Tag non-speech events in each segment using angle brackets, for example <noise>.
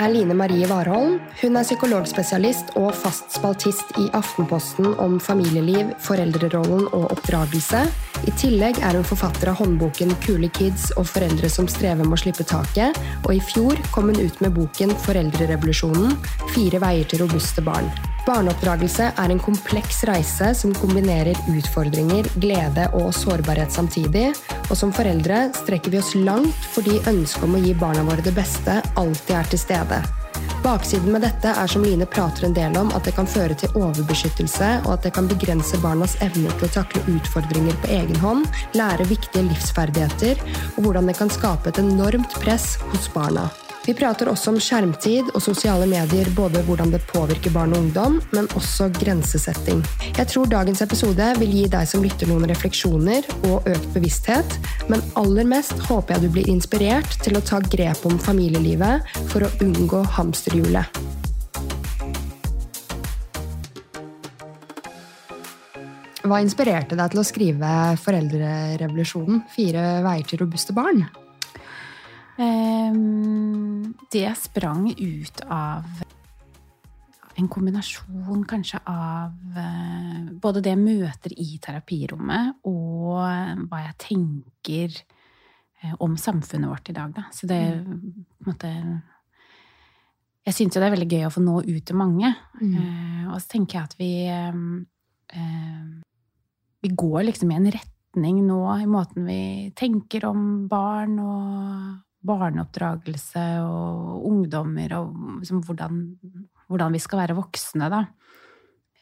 er Line Marie Warholm. Hun er psykologspesialist og fast spaltist i Aftenposten om familieliv, foreldrerollen og oppdragelse. I tillegg er hun forfatter av håndboken Kule kids og foreldre som strever med å slippe taket, og i fjor kom hun ut med boken Foreldrerevolusjonen fire veier til robuste barn. Barneoppdragelse er en kompleks reise som kombinerer utfordringer, glede og sårbarhet samtidig. Og som foreldre strekker vi oss langt fordi ønsket om å gi barna våre det beste alltid er til stede. Baksiden med dette er som Line prater en del om, at det kan føre til overbeskyttelse, og at det kan begrense barnas evne til å takle utfordringer på egen hånd, lære viktige livsferdigheter, og hvordan det kan skape et enormt press hos barna. Vi prater også om skjermtid og sosiale medier, både hvordan det påvirker barn og ungdom, men også grensesetting. Jeg tror dagens episode vil gi deg som lytter noen refleksjoner og økt bevissthet, men aller mest håper jeg du blir inspirert til å ta grep om familielivet for å unngå hamsterhjulet. Hva inspirerte deg til å skrive Foreldrerevolusjonen? Fire veier til robuste barn? Um, det sprang ut av en kombinasjon kanskje av uh, både det jeg møter i terapirommet, og hva jeg tenker uh, om samfunnet vårt i dag. Da. Så det mm. på en måte Jeg syns jo det er veldig gøy å få nå ut til mange. Mm. Og så tenker jeg at vi Vi går liksom i en retning nå i måten vi tenker om barn og barneoppdragelse og ungdommer, og liksom hvordan, hvordan, vi skal være voksne, da.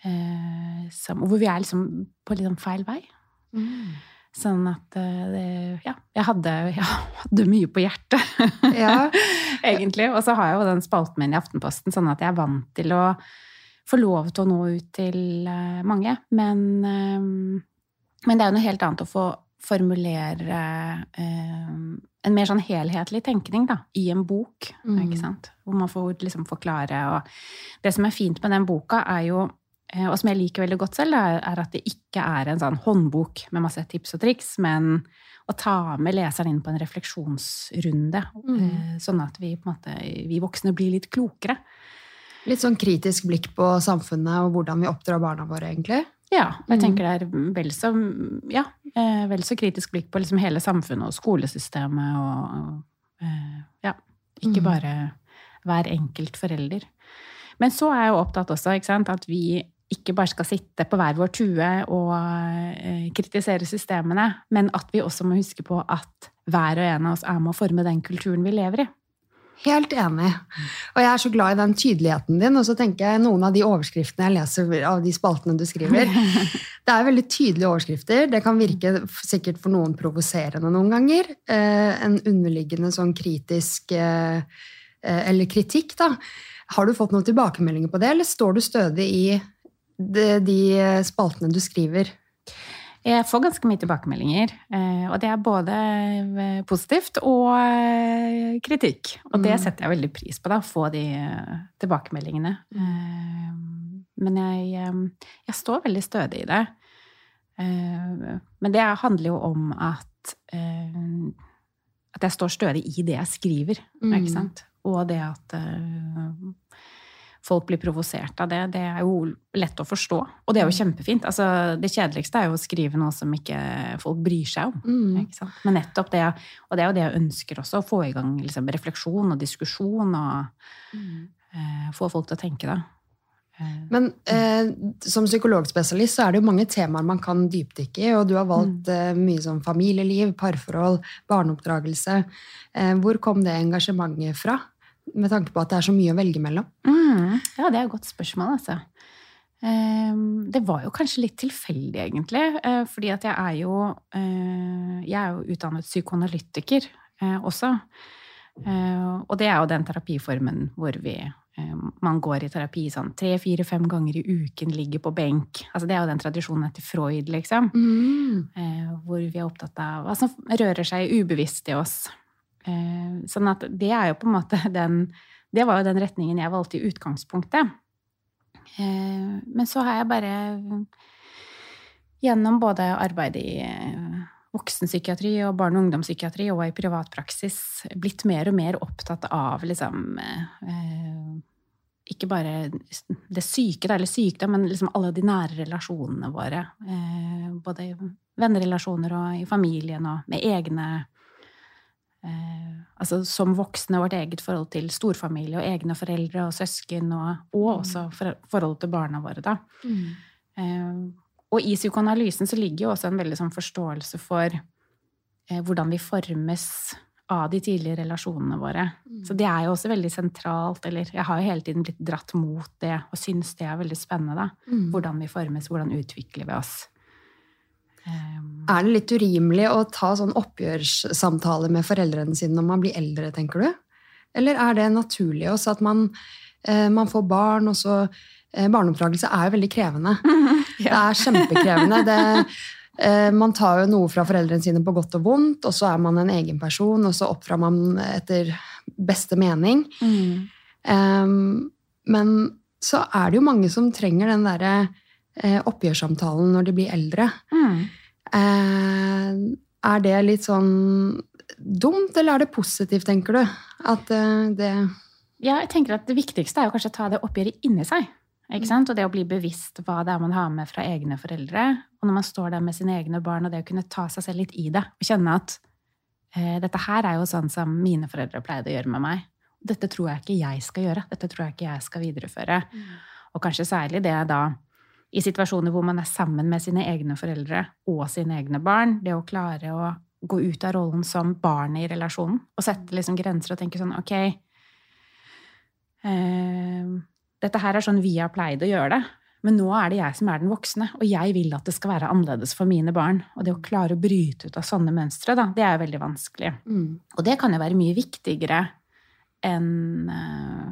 Eh, som, hvor vi er liksom på litt sånn feil vei. Mm. Sånn at eh, det Ja, jeg hadde, jeg <laughs> hadde mye på hjertet, ja. <laughs> egentlig. Og så har jeg jo den spalten min i Aftenposten, sånn at jeg er vant til å få lov til å nå ut til eh, mange. Men, eh, men det er jo noe helt annet å få formulere eh, en mer sånn helhetlig tenkning da, i en bok. Mm. ikke sant? Hvor man får liksom forklare. Og det som er fint med den boka, er jo, eh, og som jeg liker veldig godt selv, er at det ikke er en sånn håndbok med masse tips og triks, men å ta med leseren inn på en refleksjonsrunde. Mm. Eh, sånn at vi, måte, vi voksne blir litt klokere. Litt sånn kritisk blikk på samfunnet og hvordan vi oppdrar barna våre, egentlig? Ja, jeg mm. tenker det er vel så, ja, eh, vel så kritisk blikk på liksom hele samfunnet og skolesystemet og eh, Ja, ikke mm. bare hver enkelt forelder. Men så er jeg jo opptatt også sant, at vi ikke bare skal sitte på hver vår tue og eh, kritisere systemene, men at vi også må huske på at hver og en av oss er med å forme den kulturen vi lever i. Helt enig. Og jeg er så glad i den tydeligheten din. Og så tenker jeg noen av de overskriftene jeg leser av de spaltene du skriver, <laughs> det er veldig tydelige overskrifter. Det kan virke sikkert for noen provoserende noen ganger. Eh, en underliggende sånn kritisk eh, eh, Eller kritikk, da. Har du fått noen tilbakemeldinger på det, eller står du stødig i de spaltene du skriver? Jeg får ganske mye tilbakemeldinger, eh, og det er både eh, positivt og eh, kritikk. Og det mm. setter jeg veldig pris på, da, å få de tilbakemeldingene. Men jeg, jeg står veldig stødig i det. Men det handler jo om at, at jeg står stødig i det jeg skriver, ikke mm. sant? Og det at folk blir provosert av det, det er jo lett å forstå. Og det er jo mm. kjempefint. Altså, det kjedeligste er jo å skrive noe som ikke folk bryr seg om. Mm. Men nettopp det, og det er jo det jeg ønsker også, å få i gang liksom, refleksjon og diskusjon og mm. eh, få folk til å tenke, da. Eh, Men eh, som psykologspesialist så er det jo mange temaer man kan dypdykke i, og du har valgt mm. eh, mye som familieliv, parforhold, barneoppdragelse. Eh, hvor kom det engasjementet fra? Med tanke på at det er så mye å velge mellom? Mm, ja, det er et godt spørsmål, altså. Ehm, det var jo kanskje litt tilfeldig, egentlig. Eh, fordi at jeg er jo eh, Jeg er jo utdannet psykoanalytiker eh, også. Og det er jo den terapiformen hvor vi man går i terapi sånn tre, fire, fem ganger i uken, ligger på benk. Altså, det er jo den tradisjonen etter Freud, liksom. Mm. Hvor vi er opptatt av hva som rører seg ubevisst i oss. Eh, sånn at det er jo på en måte <laughs> den Det var jo den retningen jeg valgte i utgangspunktet. Eh, men så har jeg bare gjennom både arbeid i voksenpsykiatri og barne- og ungdomspsykiatri og i privatpraksis blitt mer og mer opptatt av liksom eh, Ikke bare det syke, eller sykdom, men liksom alle de nære relasjonene våre. Eh, både i vennerelasjoner og i familien og med egne eh, Altså som voksne, vårt eget forhold til storfamilie og egne foreldre og søsken, og, og også for, forholdet til barna våre, da. Mm. Eh, og i psykoanalysen så ligger jo også en veldig sånn forståelse for eh, hvordan vi formes av de tidlige relasjonene våre. Så det er jo også veldig sentralt, eller jeg har jo hele tiden blitt dratt mot det og syns det er veldig spennende, da. Mm. Hvordan vi formes, hvordan utvikler vi oss. Eh, Er det litt urimelig å ta sånn oppgjørssamtale med foreldrene sine når man blir eldre, tenker du? Eller er det naturlig også at man, eh, man får barn, og så eh, Barneoppdragelse er jo veldig krevende. <laughs> Det er kjempekrevende. Det, eh, man tar jo noe fra foreldrene sine på godt og vondt, og så er man en egen person, og så oppdrar man etter beste mening. Um, men så er det jo mange som trenger den derre oppgjørssamtalen når de blir eldre. Mm. Eh, er det litt sånn dumt, eller er det positivt, tenker du? At eh, det Ja, jeg tenker at det viktigste er jo kanskje å ta det oppgjøret inni seg. Ikke sant? Og det å bli bevisst hva det er man har med fra egne foreldre. Og når man står der med sine egne barn, og det å kunne ta seg selv litt i det. Og kjenne at eh, dette her er jo sånn som mine foreldre pleide å gjøre med meg. Dette tror jeg ikke jeg skal gjøre. Dette tror jeg ikke jeg skal videreføre. Og kanskje særlig det da i situasjoner hvor man er sammen med sine egne foreldre og sine egne barn. Det å klare å gå ut av rollen som barnet i relasjonen og sette liksom grenser og tenke sånn ok eh, Dette her er sånn vi har pleid å gjøre det, men nå er det jeg som er den voksne, og jeg vil at det skal være annerledes for mine barn. Og det å klare å bryte ut av sånne mønstre, da, det er jo veldig vanskelig. mm. Og det kan jo være mye viktigere enn eh,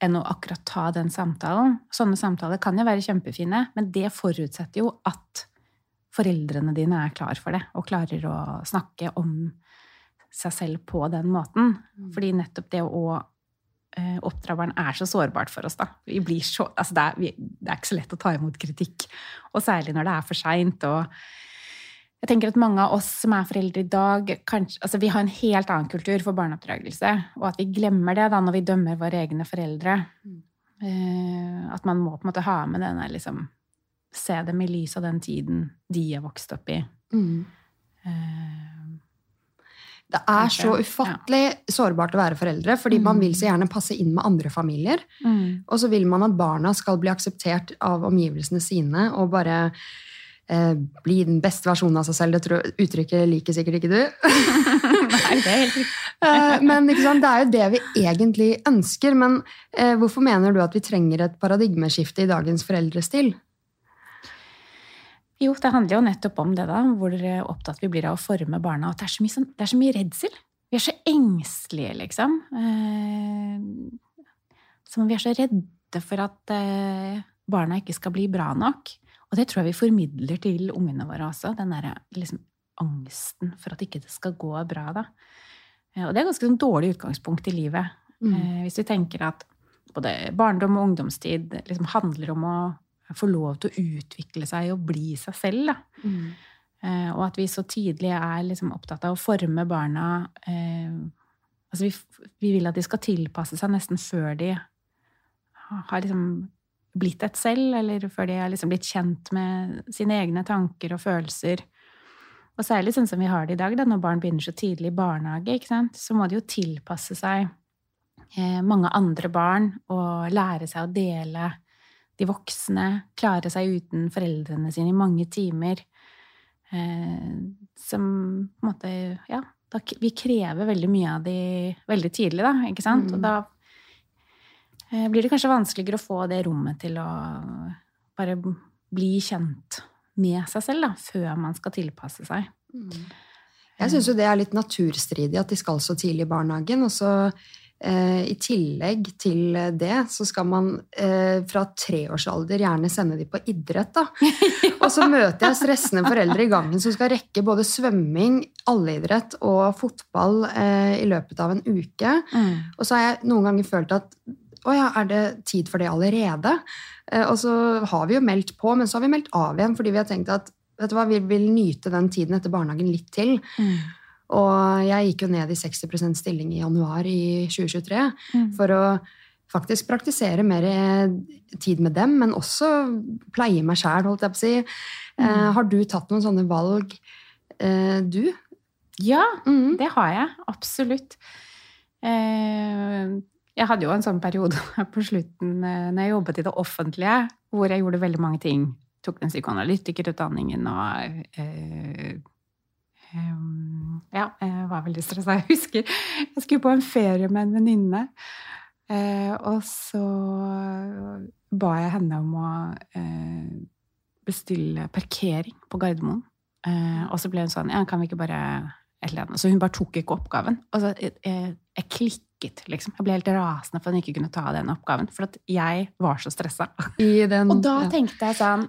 enn å akkurat ta den samtalen. Sånne samtaler kan jo være kjempefine, men det forutsetter jo at foreldrene dine er klar for det, og klarer å snakke om seg selv på den måten. Fordi nettopp det å eh, oppdra barn er så sårbart for oss, da. Vi blir så, altså det, er, vi, det er ikke så lett å ta imot kritikk. Og særlig når det er for seint. Og jeg tenker at mange av oss som er foreldre i dag, kanskje, altså vi har en helt annen kultur for barneoppdragelse. Og at vi glemmer det da når vi dømmer våre egne foreldre. Eh, at man må på en måte ha med denne liksom Se dem i lys av den tiden de er vokst opp i. Mm. Uh, Det er så ufattelig sårbart å være foreldre, fordi man vil så gjerne passe inn med andre familier. mm. Og så vil man at barna skal bli akseptert av omgivelsene sine og bare bli den beste versjonen av seg selv. Det tror, uttrykket liker sikkert ikke du. <laughs> Nei, det er helt riktig. <laughs> Eh, men sant, det er jo det vi egentlig ønsker. Men eh, hvorfor mener du at vi trenger et paradigmeskifte i dagens foreldrestil? Jo, det handler jo nettopp om det, da, hvor opptatt vi blir av å forme barna. Og det er så mye, sånn, er så mye redsel. Vi er så engstelige, liksom. Eh, som vi er så redde for at eh, barna ikke skal bli bra nok. Og det tror jeg vi formidler til ungene våre også. Den derre liksom, angsten for at ikke det skal gå bra, da. Eh, og det er ganske sånn dårlig utgangspunkt i livet. Mm. Eh, hvis vi tenker at både barndom og ungdomstid liksom handler om å få lov til å utvikle seg og bli seg selv. Da. Mm. Eh, og at vi så tidlig er liksom opptatt av å forme barna eh, Altså vi, vi vil at de skal tilpasse seg nesten før de har liksom blitt et selv, eller før de har liksom blitt kjent med sine egne tanker og følelser. Og særlig sånn som vi har det i dag, da, når barn begynner så tidlig i barnehage, ikke sant? så må de jo tilpasse seg eh, mange andre barn og lære seg å dele de voksne, klare seg uten foreldrene sine i mange timer. Eh, som på en måte Ja, da, vi krever veldig mye av de veldig tidlig, da, ikke sant? Mm. Og da eh, blir det kanskje vanskeligere å få det rommet til å bare bli kjent med seg selv, da, før man skal tilpasse seg. Jeg syns jo det er litt naturstridig at de skal så tidlig i barnehagen. Og så eh, i tillegg til det så skal man eh, fra treårsalder gjerne sende de på idrett, da. <laughs> Og så møter jeg stressende foreldre i gangen som skal rekke både svømming, alleidrett og fotball eh, i løpet av en uke. Og så har jeg noen ganger følt at å ja, er det tid for det allerede? Eh, og så har vi jo meldt på, men så har vi meldt av igjen fordi vi har tenkt at vet du hva, vi vil nyte den tiden etter barnehagen litt til. Mm. Og jeg gikk jo ned i 60% stilling i januar i 2023 Mm. for å faktisk praktisere mer eh, tid med dem, men også pleie meg sjæl, holdt jeg på å si. Eh, Mm. har du tatt noen sånne valg, eh, du? Ja, Mm. det har jeg. Absolutt. Eh, jeg hadde jo en sånn periode <laughs> på slutten eh, når jeg jobbet i det offentlige, hvor jeg gjorde veldig mange ting. Tok den psykoanalytikerutdanningen og eh, eh, Ja, jeg var veldig stressa. <laughs> Jeg husker jeg skulle på en ferie med en venninne. Eh, og så ba jeg henne om å eh, bestille parkering på Gardermoen. Eh, og så ble hun sånn Ja, kan vi ikke bare et eller annet. Så hun bare tok ikke oppgaven. Og så, jeg, jeg, jeg liksom. Jeg ble helt rasende for at hun ikke kunne ta den oppgaven. For at jeg var så stressa. I den, Og da ja. tenkte jeg sånn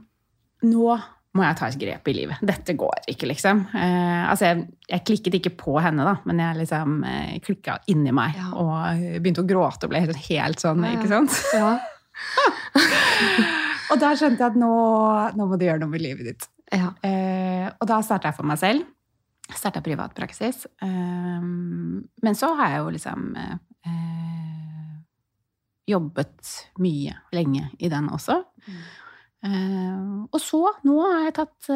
Nå må jeg ta et grep i livet. Dette går ikke, liksom. Eh, altså, jeg, jeg klikket ikke på henne, da, men jeg liksom eh, klikka inni meg Ja. og begynte å gråte og ble helt, helt sånn, Ja, ikke sant? <laughs> Ja. <laughs> og da skjønte jeg at nå, nå må du gjøre noe med livet ditt. Ja. Eh, og da starta jeg for meg selv. Starta privatpraksis. Eh, men så har jeg jo liksom eh, jobbet mye lenge i den også. Eh, og så, nå har jeg tatt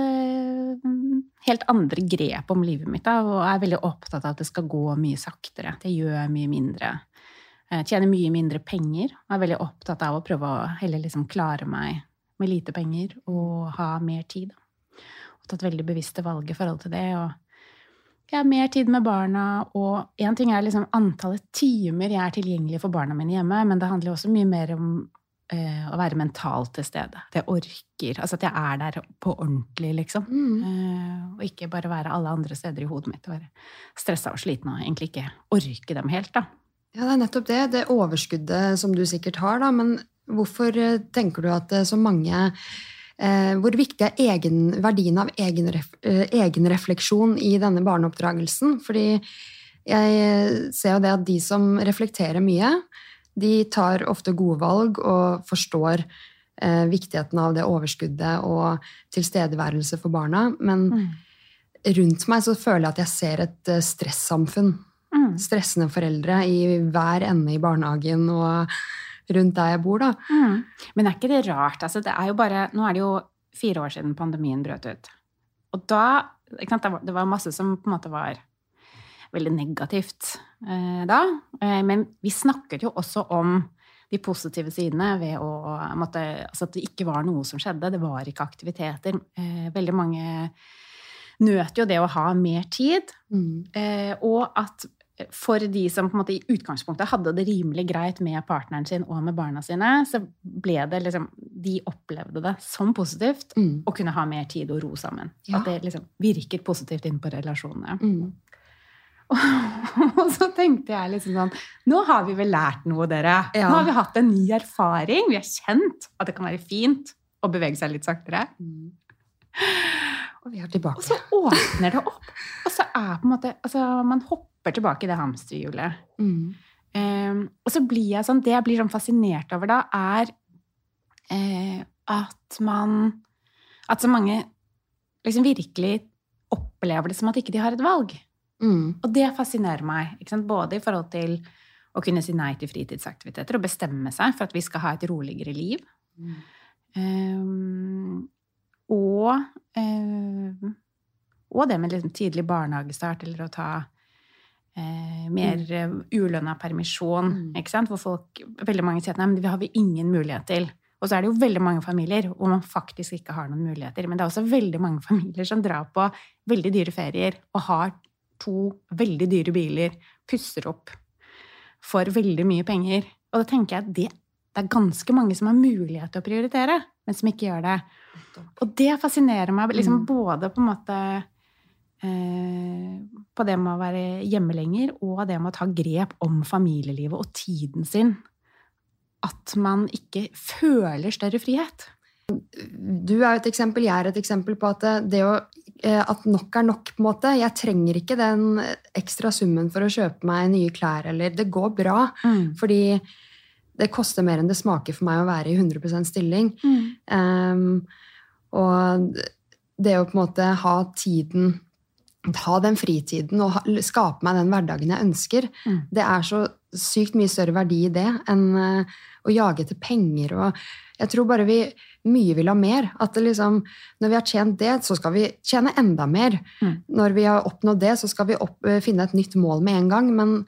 helt andre grep om livet mitt da, og er veldig opptatt av at det skal gå mye saktere. Jeg gjør mye mindre. Jeg tjener mye mindre penger. Og er veldig opptatt av å prøve å heller liksom klare meg med lite penger og ha mer tid. Og tatt veldig bevisste valg i forhold til det. og jeg har mer tid med barna, og én ting er liksom antallet timer jeg er tilgjengelig for barna mine hjemme, men det handler også mye mer om eh, å være mentalt til stede. At jeg orker. Altså at jeg er der på ordentlig, liksom. Mm. Eh, og ikke bare være alle andre steder i hodet mitt og være stressa og sliten og egentlig ikke orke dem helt, da. Ja, det er nettopp det. Det overskuddet som du sikkert har, da. Men hvorfor eh, tenker du at eh, så mange Hvor viktig er egen, verdien av egenref, eh, egenrefleksjon i denne barneoppdragelsen? Fordi jeg eh, ser jo det at de som reflekterer mye, de tar ofte gode valg og forstår eh, viktigheten av det overskuddet og tilstedeværelse for barna. Men rundt meg så føler jeg at jeg ser et eh, stressamfunn Mm. stressende foreldre i hver ende i barnehagen og rundt der jeg bor, da. Mm. Men er ikke det rart? Altså, det er jo bare, nå er det jo fire år siden pandemien brøt ut. Og da sant, det var- masse som på en måte var veldig negativt eh, da. Eh, men vi snakket jo også om de positive sidene ved å måtte, altså at det ikke var noe som skjedde. Det var ikke aktiviteter. Eh, veldig mange nøt jo det å ha mer tid. Mm. Eh, og at for de som på en måte i utgangspunktet hadde det rimelig greit med partneren sin og med barna sine, så ble det liksom De opplevde det som positivt Mm. å kunne ha mer tid og ro sammen. Ja. At det liksom virket positivt inn på relasjonene. Mm. <laughs> og så tenkte jeg liksom sånn Nå har vi vel lært noe, dere. Ja. Nå har vi hatt en ny erfaring. Vi har kjent at det kan være fint å bevege seg litt saktere. Mm. <laughs> Og vi er tilbake. Og så åpner det opp. Og så er på en måte Altså, man hopper tilbake i det hamsterhjulet. Mm. Um, og så blir jeg sånn Det jeg blir sånn fascinert over da, er eh, at man At så mange liksom virkelig opplever det som at ikke de har et valg. Mm. Og det fascinerer meg. Både i forhold til å kunne si nei til fritidsaktiviteter og bestemme seg for at vi skal ha et roligere liv. Mm. Eh, og, eh, og det med liksom tidlig barnehagestart eller å ta eh, mer mm. ulønna permisjon. Ikke sant? Hvor folk, veldig mange sier at nei, men det har vi ingen mulighet til. Og så er det jo veldig mange familier hvor man faktisk ikke har noen muligheter. Men det er også veldig mange <laughs> familier som drar på veldig dyre ferier og har to veldig dyre biler, pusser opp for veldig mye penger. Og da tenker jeg at det, det er ganske mange som har mulighet til å prioritere, men som ikke gjør det. Og det fascinerer meg liksom Mm. både på en måte eh, på det med å være hjemme lenger, og det med å ta grep om familielivet og tiden sin. At man ikke føler større frihet. Du er jo et eksempel, jeg er et eksempel på at det å, eh, at nok er nok. på en måte. Jeg trenger ikke den ekstra summen for å kjøpe meg nye klær. eller Det går bra, fordi det koster mer enn det smaker for meg å være i 100% stilling. Mm. Um, og det å på en måte ha tiden Ha den fritiden og skape meg den hverdagen jeg ønsker, Mm. det er så sykt mye større verdi i det enn eh, å jage etter penger og Jeg tror bare vi mye vil ha mer. At det liksom, når vi har tjent det, så skal vi tjene enda mer. Mm. Når vi har oppnådd det, så skal vi opp, eh, finne et nytt mål med en gang. Men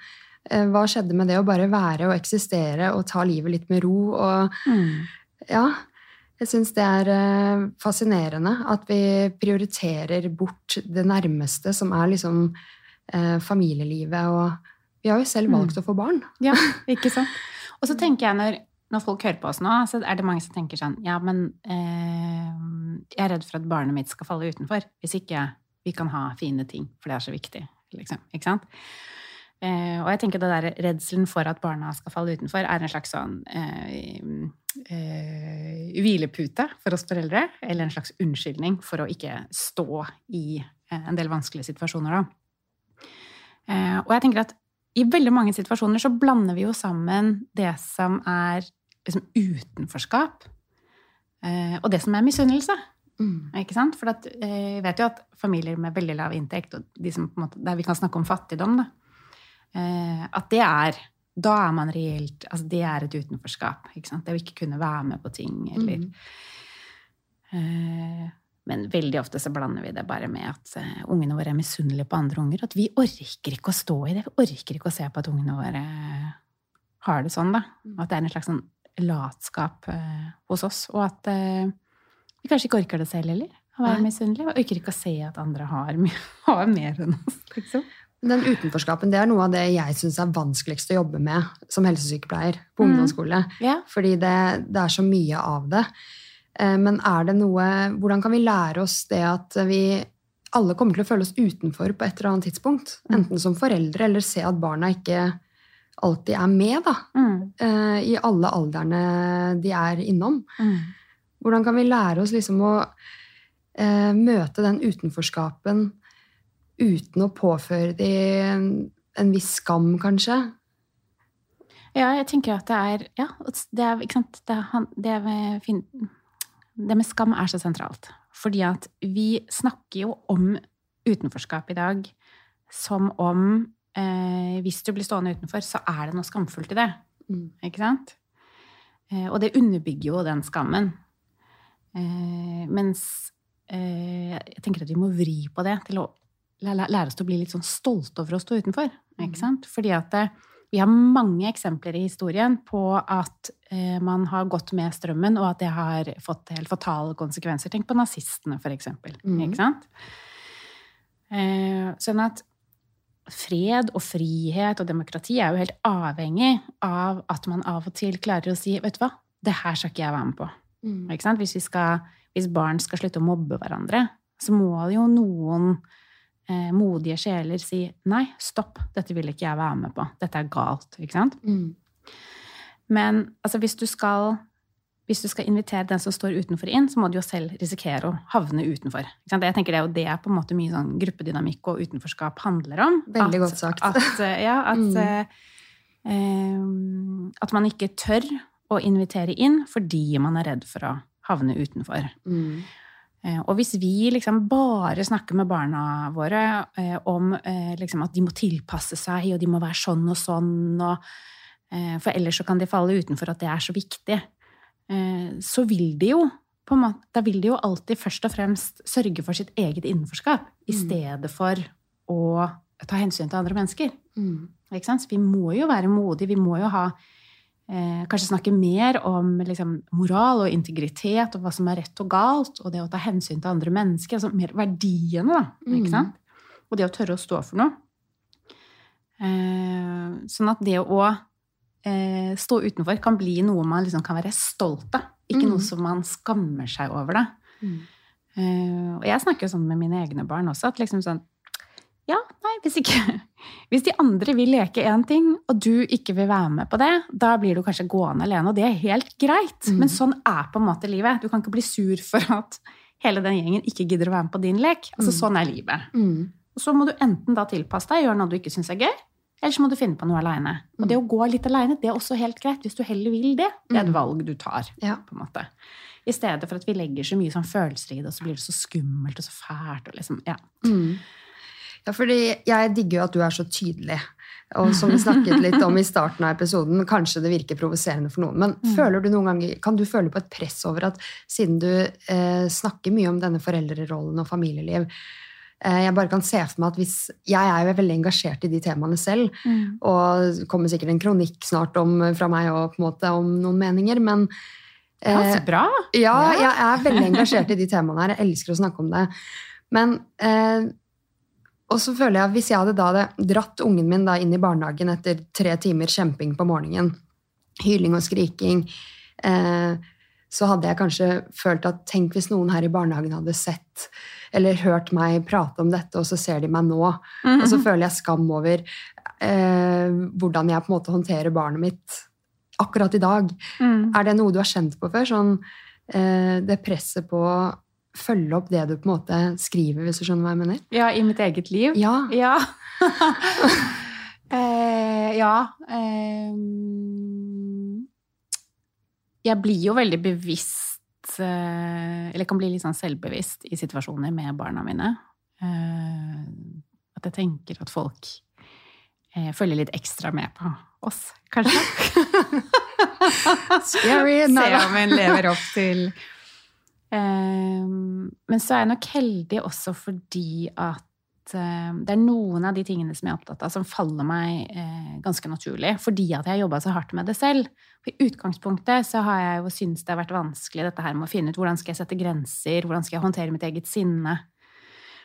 eh, hva skjedde med det å bare være og eksistere og ta livet litt med ro? og Mm. ja, jeg syns det er eh, fascinerende at vi prioriterer bort det nærmeste, som er liksom eh, familielivet. Og vi har jo selv valgt å få barn. <laughs> Ja, ikke sant? Og så tenker jeg når, når folk hører på oss nå, så er det mange som tenker sånn Ja, men eh, jeg er redd for at barnet mitt skal falle utenfor hvis ikke vi kan ha fine ting, for det er så viktig. Liksom, ikke sant? Eh, og jeg tenker det der redselen for at barna skal falle utenfor, er en slags sånn eh, eh, hvilepute for oss foreldre, eller en slags unnskyldning for å ikke stå i eh, en del vanskelige situasjoner, da. Eh, og jeg tenker at i veldig mange situasjoner så blander vi jo sammen det som er liksom utenforskap, eh, og det som er misunnelse. Mm. Ikke sant? For at, eh, jeg vet jo at familier med veldig lav inntekt, og de som måte, der vi kan snakke om fattigdom, da, at det er da er man reelt altså Det er et utenforskap. Ikke sant? Det å ikke kunne være med på ting. Eller, Mm. eh, men veldig ofte så blander vi det bare med at eh, ungene våre er misunnelige på andre unger. At vi orker ikke å stå i det. Vi orker ikke å se på at ungene våre har det sånn. da. Mm. At det er en slags sånn latskap eh, hos oss. Og at eh, vi kanskje ikke orker det selv heller. Å være misunnelig. Og orker ikke å se at andre har, <laughs> har mer enn oss. liksom. Den utenforskapen det er noe av det jeg syns er vanskeligst å jobbe med som helsesykepleier på Mm. ungdomsskole. Yeah. Fordi det, det er så mye av det. Eh, Men er det noe Hvordan kan vi lære oss det at vi alle kommer til å føle oss utenfor på et eller annet tidspunkt? Mm. Enten som foreldre eller se at barna ikke alltid er med, da. Mm. eh, I alle aldrene de er innom. Mm. Hvordan kan vi lære oss liksom å eh, møte den utenforskapen uten å påføre de en, viss skam, kanskje? Ja, jeg tenker at det er Ja, det er, ikke sant det, er, det, fin- det med skam er så sentralt. Fordi at vi snakker jo om utenforskap i dag som om eh, hvis du blir stående utenfor, så er det noe skamfullt i det. Mm. Ikke sant? Eh, og det underbygger jo den skammen. Eh, mens eh, jeg tenker at vi må vri på det til å lære oss til å bli litt sånn stolte over å stå utenfor. Ikke sant? Fordi at det, vi har mange eksempler i historien på at eh, man har gått med strømmen, og at det har fått helt fatale konsekvenser. Tenk på nazistene, for eksempel. Mm. Ikke sant? Eh, sånn at fred og frihet og demokrati er jo helt avhengig av at man av og til klarer å si vet du hva, det her skal ikke jeg være med på. Mm. Ikke sant? Hvis, vi skal, hvis barn skal slutte å mobbe hverandre, så må jo noen eh, modige sjeler si nei, stopp, dette vil ikke jeg være med på. Dette er galt. Ikke sant? Mm. Men altså, hvis, du skal, hvis du skal invitere den som står utenfor inn, så må du jo selv risikere å havne utenfor. Ikke sant? Jeg tenker Det er jo det på en måte mye sånn gruppedynamikk og utenforskap handler om. Veldig At- godt sagt. At, eh, ja, at, Mm. eh, eh, at man ikke tør å invitere inn fordi man er redd for å havne utenfor. Mm. Eh, Og hvis vi liksom bare snakker med barna våre eh, om eh, liksom at de må tilpasse seg, og de må være sånn og sånn, og, for ellers så kan de falle utenfor at det er så viktig, så vil de jo måte, Da vil de jo alltid først og fremst sørge for sitt eget innenforskap, i Mm. stedet for å ta hensyn til andre mennesker. Mm. Vi må jo være modige. Vi må jo ha eh, Kanskje snakke mer om liksom, moral og integritet og hva som er rett og galt, og det å ta hensyn til andre mennesker. Altså mer verdiene, da. Mm. Ikke sant? Og det å tørre å stå for noe. Eh, sånn at det å eh, stå utenfor kan bli noe man liksom kan være stolt av. Ikke Mm. noe som man skammer seg over. da. Mm. Eh, og jeg snakker jo sånn med mine egne barn også, at liksom sånn Ja, nei, hvis ikke <laughs> Hvis de andre vil leke én ting, og du ikke vil være med på det, da blir du kanskje gående alene, og det er helt greit. Mm. Men sånn er på en måte livet. Du kan ikke bli sur for at hele den gjengen ikke gidder å være med på din lek. Altså, Mm. Sånn er livet. Mm. Og så må du enten da tilpasse deg, gjøre noe du ikke syns er gøy, Eller så må du finne på noe aleine. Og det å gå litt aleine, det er også helt greit. Hvis du heller vil det. Det er et valg du tar. På en måte. I stedet for at vi legger så mye sånn følelser i det, og så blir det så skummelt og så fælt. Og liksom, ja. Mm. Ja, fordi jeg digger jo at du er så tydelig. Og som vi snakket litt om i starten av episoden, kanskje det virker provoserende for noen. Men føler du noen ganger, kan du føle på et press over at siden du eh, snakker mye om denne foreldrerollen og familieliv, eh, jeg bare kan se for meg at hvis Jeg er jo veldig engasjert i de temaene selv, og det kommer sikkert en kronikk snart om, fra meg og på en måte om noen meninger, men ja, eh, så bra! ja, jeg er veldig engasjert i de temaene her. Jeg elsker å snakke om det. Men eh, Og så føler jeg at hvis jeg hadde da hadde dratt ungen min inn i barnehagen etter tre timer kjemping på morgenen, hyling og skriking, eh, så hadde jeg kanskje følt at tenk hvis noen her i barnehagen hadde sett eller hørt meg prate om dette, og så ser de meg nå. Og så føler jeg skam over eh, hvordan jeg på en måte håndterer barnet mitt akkurat i dag. Mm. Er det noe du har kjent på før? Sånn, eh, det presset på følge opp det du på en måte skriver, hvis du skjønner hva jeg mener? Ja, i mitt eget liv. Ja. Ja. <laughs> eh, ja. eh, jeg blir jo veldig bevisst eh, Eller kan bli litt sånn selvbevisst i situasjoner med barna mine. Eh, at jeg tenker at folk eh, følger litt ekstra med på oss, kanskje. <laughs> Scary! <laughs> Se om en lever opp til Men så er jeg nok heldig også fordi at eh, det er noen av de tingene som jeg er opptatt av, som faller meg eh, ganske naturlig. Fordi at jeg har jobba så hardt med det selv. For I utgangspunktet så har jeg jo syntes det har vært vanskelig dette her med å finne ut hvordan skal jeg sette grenser, hvordan skal jeg håndtere mitt eget sinne.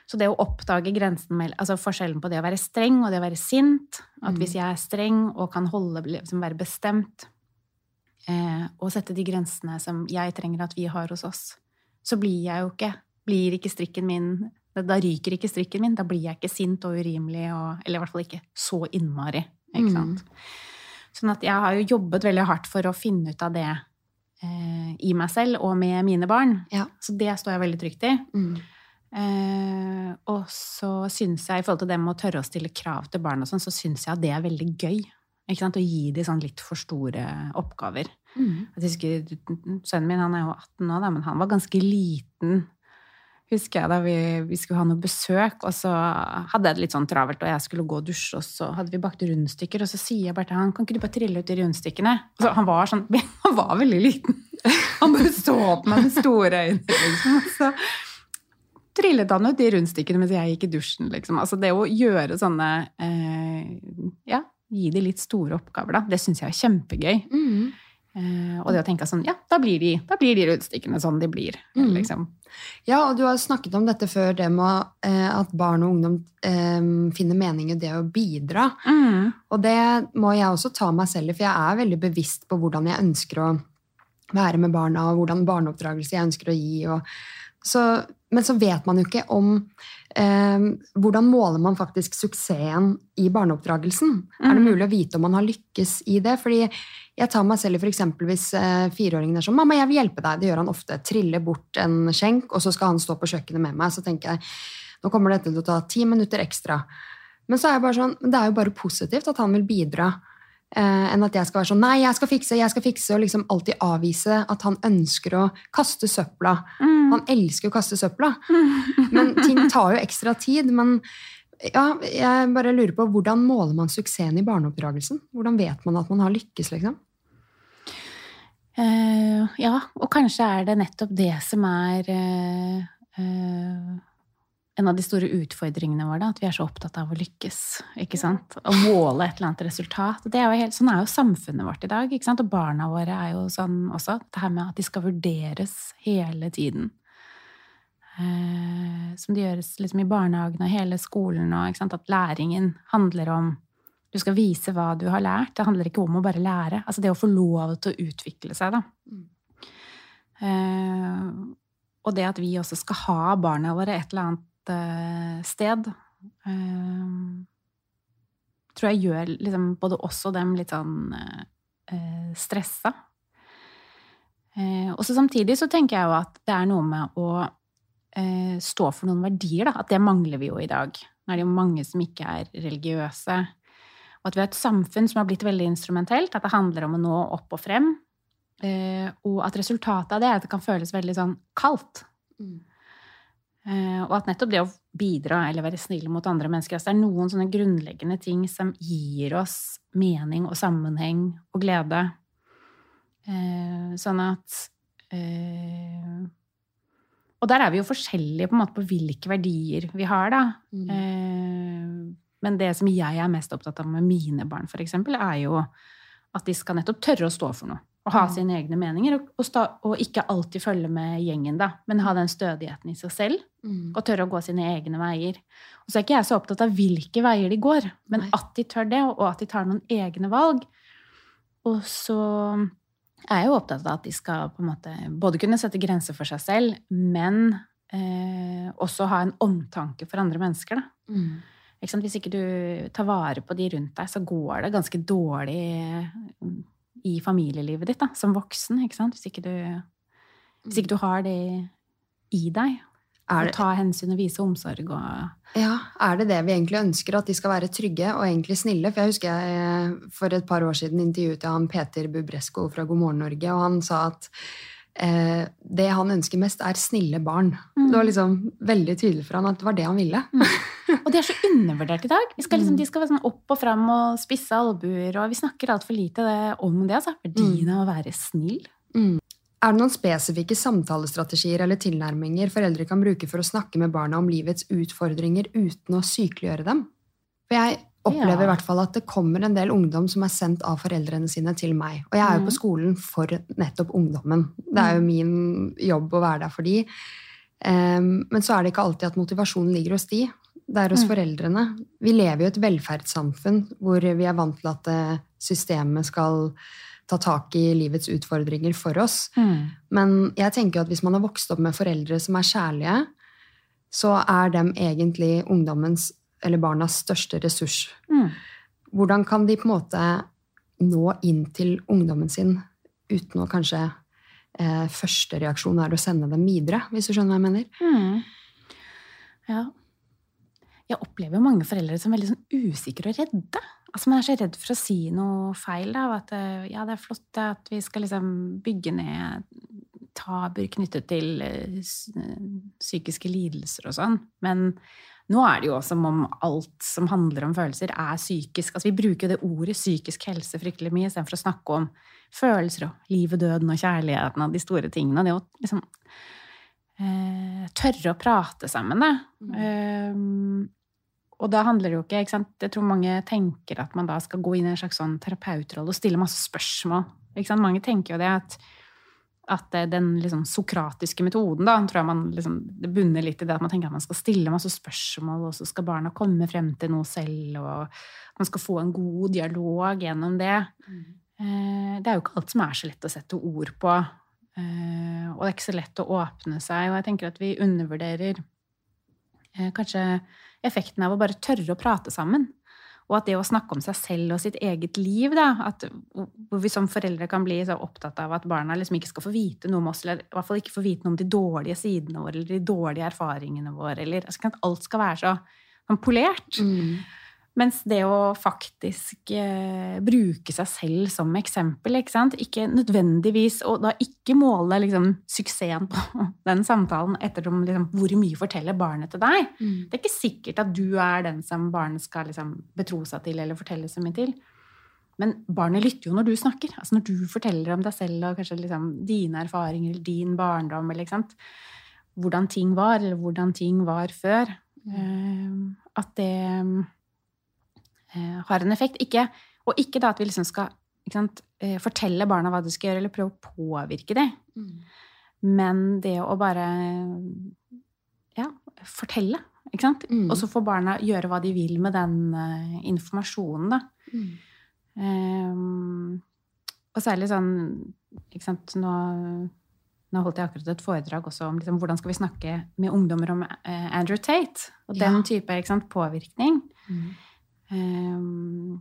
Så det å oppdage grensen altså forskjellen på det å være streng og det å være sint At Mm. hvis jeg er streng og kan holde, liksom være bestemt, eh, og sette de grensene som jeg trenger at vi har hos oss, så blir jeg jo ikke blir ikke strikken min Da ryker ikke strikken min. Da blir jeg ikke sint og urimelig, og, eller i hvert fall ikke så innmari. Ikke Mm. Sånn at jeg har jo jobbet veldig hardt for å finne ut av det eh, i meg selv og med mine barn. Ja. Så det står jeg veldig trygt i. Mm. Eh, og så syns jeg, i forhold til det med å tørre å stille krav til barn, og sånn, så syns jeg at det er veldig gøy. Ikke sant? Og gi dem sånn litt for store oppgaver. Mm. Husker, Sønnen min han er jo 18 nå, da, men han var ganske liten. Husker jeg da vi, vi skulle ha noe besøk, og så hadde jeg det litt sånn travelt, og jeg skulle gå og dusje, og så hadde vi bakt rundstykker, og så sier jeg bare til han, kan ikke du bare trille ut de rundstykkene? Så, han var sånn, <laughs> han var veldig liten. Han bare så på meg med store øyne, liksom. Og så trillet han ut de rundstykkene mens jeg gikk i dusjen, liksom. Altså det å gjøre sånne eh, Ja, gi de litt store oppgaver, da. Det syns jeg er kjempegøy. Mm. Uh, og det å tenke sånn, ja, da blir de, da blir de rundstykkene sånn de blir. Mm. liksom. Ja, og du har snakket om dette før, det med eh, at barn og ungdom eh, finner mening i det å bidra. Og det må jeg også ta meg selv i, for jeg er veldig bevisst på hvordan jeg ønsker å være med barna, og hvordan barneoppdragelse jeg ønsker å gi. Og så, men så vet man jo ikke om hvordan måler man faktisk suksessen i barneoppdragelsen. Er det Mm. mulig å vite om man har lykkes i det? Fordi jeg tar meg selv i eksempel hvis eh, fireåringen er sånn 'Mamma, jeg vil hjelpe deg.' Det gjør han ofte. Triller bort en skjenk, og så skal han stå på kjøkkenet med meg. Så tenker jeg nå kommer dette til å ta ti minutter ekstra. Men så er jeg bare sånn, det er jo bare positivt at han vil bidra. Eh, enn at jeg skal være sånn 'nei, jeg skal fikse', jeg skal fikse, og liksom alltid avvise at han ønsker å kaste søpla. Mm. Han elsker å kaste søpla. Men ting tar jo ekstra tid. Men ja, jeg bare lurer på hvordan måler man suksessen i barneoppdragelsen? Hvordan vet man at man har lykkes, liksom? Uh, ja, og kanskje er det nettopp det som er uh, eh, en av de store utfordringene våre, at vi er så opptatt av å lykkes. ikke sant? Å måle et eller annet resultat. Det er jo helt, sånn er jo samfunnet vårt i dag. ikke sant? Og barna våre er jo sånn også. Det her med at de skal vurderes hele tiden. Eh, som det gjøres liksom i barnehagen og hele skolen. Og? At læringen handler om Du skal vise hva du har lært. Det handler ikke om å bare lære. Altså det å få lov til å utvikle seg, da. Mm. Eh, og det at vi også skal ha barna våre et eller annet eh, sted, eh, tror jeg gjør liksom både oss og dem litt sånn eh, stressa. Og så samtidig så tenker jeg jo at det er noe med å stå for noen verdier, da. At det mangler vi jo i dag. Nå er det jo mange som ikke er religiøse. Og at vi har et samfunn som har blitt veldig instrumentelt, at det handler om å nå opp og frem. Og at resultatet av det er at det kan føles veldig sånn kaldt. Mm. Eh, og at nettopp det å bidra eller være snill mot andre mennesker altså Det er noen sånne grunnleggende ting som gir oss mening og sammenheng og glede. Eh, sånn at eh, Og der er vi jo forskjellige på, på hvilke verdier vi har, da. Mm. Men det som jeg er mest opptatt av med mine barn, eksempel, er jo at de skal nettopp tørre å stå for noe. Og ha mm. sine egne meninger. Og, og, sta, og, ikke alltid følge med gjengen, da, men ha den stødigheten i seg selv. Mm. Og tørre å gå sine egne veier. Og så er ikke jeg så opptatt av hvilke veier de går, men Nei. at de tør det, og at de tar noen egne valg. Og så er jeg jo opptatt av at de skal på en måte både kunne sette grenser for seg selv, men eh, også ha en omtanke for andre mennesker. Da. Mm. Hvis ikke du tar vare på de rundt deg, så går det ganske dårlig i familielivet ditt da, som voksen. Ikke sant? Hvis ikke, du, hvis ikke du har det i deg. Er det, å ta hensyn og vise omsorg og Ja, er det det vi egentlig ønsker? At de skal være trygge og egentlig snille? For jeg husker jeg for et par år siden intervjuet jeg han Peter Bubresko fra God morgen Norge, og han sa at eh, det han ønsker mest, er snille barn. Mm. Det var liksom veldig tydelig for han at det var det han ville. Mm. <laughs> Og de er så undervurdert i dag. Skal liksom, de skal være sånn opp og fram og spisse albuer, og vi snakker altfor lite om det. altså. Verdien av å være snill. Mm. Er det noen spesifikke samtalestrategier eller tilnærminger foreldre kan bruke for å snakke med barna om livets utfordringer uten å sykeliggjøre dem? For jeg opplever ja. i hvert fall at det kommer en del ungdom som er sendt av foreldrene sine til meg. Og jeg er jo på mm. skolen for nettopp ungdommen. Det er jo mm. min jobb å være der for de. Um, men så er det ikke alltid at motivasjonen ligger hos de. Det er hos mm. foreldrene. Vi lever i et velferdssamfunn hvor vi er vant til at eh, systemet skal ta tak i livets utfordringer for oss. Mm. Men jeg tenker at hvis man har vokst opp med foreldre som er kjærlige, så er dem egentlig ungdommens eller barnas største ressurs. Mm. Hvordan kan de på en måte nå inn til ungdommen sin uten å kanskje eh, Første reaksjon er å sende dem videre, hvis du skjønner hva jeg mener? Mm. Ja. Jeg opplever mange foreldre som veldig sånn usikre og redde. Altså Man er så redd for å si noe feil. Da, at eh, ja, det er flott at vi skal liksom bygge ned tabuer knyttet til eh, eh, psykiske lidelser og sånn. Men nå er det jo som om alt som handler om følelser, er psykisk. Altså Vi bruker jo det ordet psykisk helse fryktelig mye istedenfor å snakke om følelser og livet, døden og kjærligheten og de store tingene. Det å liksom eh, tørre å prate sammen, da. Mm. Um, og da handler det jo ikke, ikke sant? Jeg tror mange tenker at man da skal gå inn i en slags sånn terapeutrolle og stille masse spørsmål. Ikke sant? Mange tenker jo det at, at den liksom sokratiske metoden, da, tror jeg man liksom, det bunner litt i det at man tenker at man skal stille masse spørsmål, og så skal barna komme frem til noe selv, og man skal få en god dialog gjennom det. Mm. Eh, det er jo ikke alt som er så lett å sette ord på. Eh, og det er ikke så lett å åpne seg. Og jeg tenker at vi undervurderer eh, kanskje effekten av å bare tørre å prate sammen. Og at det å snakke om seg selv og sitt eget liv, da, at, hvor vi som foreldre kan bli så opptatt av at barna liksom ikke skal få vite noe om oss, eller i hvert fall ikke få vite noe om de dårlige sidene våre eller de dårlige erfaringene våre, eller altså, at alt skal være så sånn polert. Mm. Mens det å faktisk eh, bruke seg selv som eksempel, ikke, ikke nødvendigvis Og da ikke måle liksom, suksessen på <laughs> den samtalen etter liksom, hvor mye forteller barnet til deg. Mm. Det er ikke sikkert at du er den som barnet skal liksom, betro seg til eller fortelle så mye til. Men barnet lytter jo når du snakker. Altså når du forteller om deg selv og kanskje liksom, dine erfaringer eller din barndom. Eller? Hvordan ting var, eller hvordan ting var før. Mm. Eh, at det Eh, har en effekt. Ikke, og ikke da at vi liksom skal sant, eh, fortelle barna hva de skal gjøre, eller prøve å påvirke dem. Mm. Men det å bare ja, fortelle, ikke sant? Mm. Og så får barna gjøre hva de vil med den uh, informasjonen, da. Mm. Um, og særlig sånn ikke sant, nå, nå holdt jeg akkurat et foredrag også om liksom, hvordan skal vi snakke med ungdommer om uh, Andrew Tate og ja. den type sant, påvirkning. Mm. Um,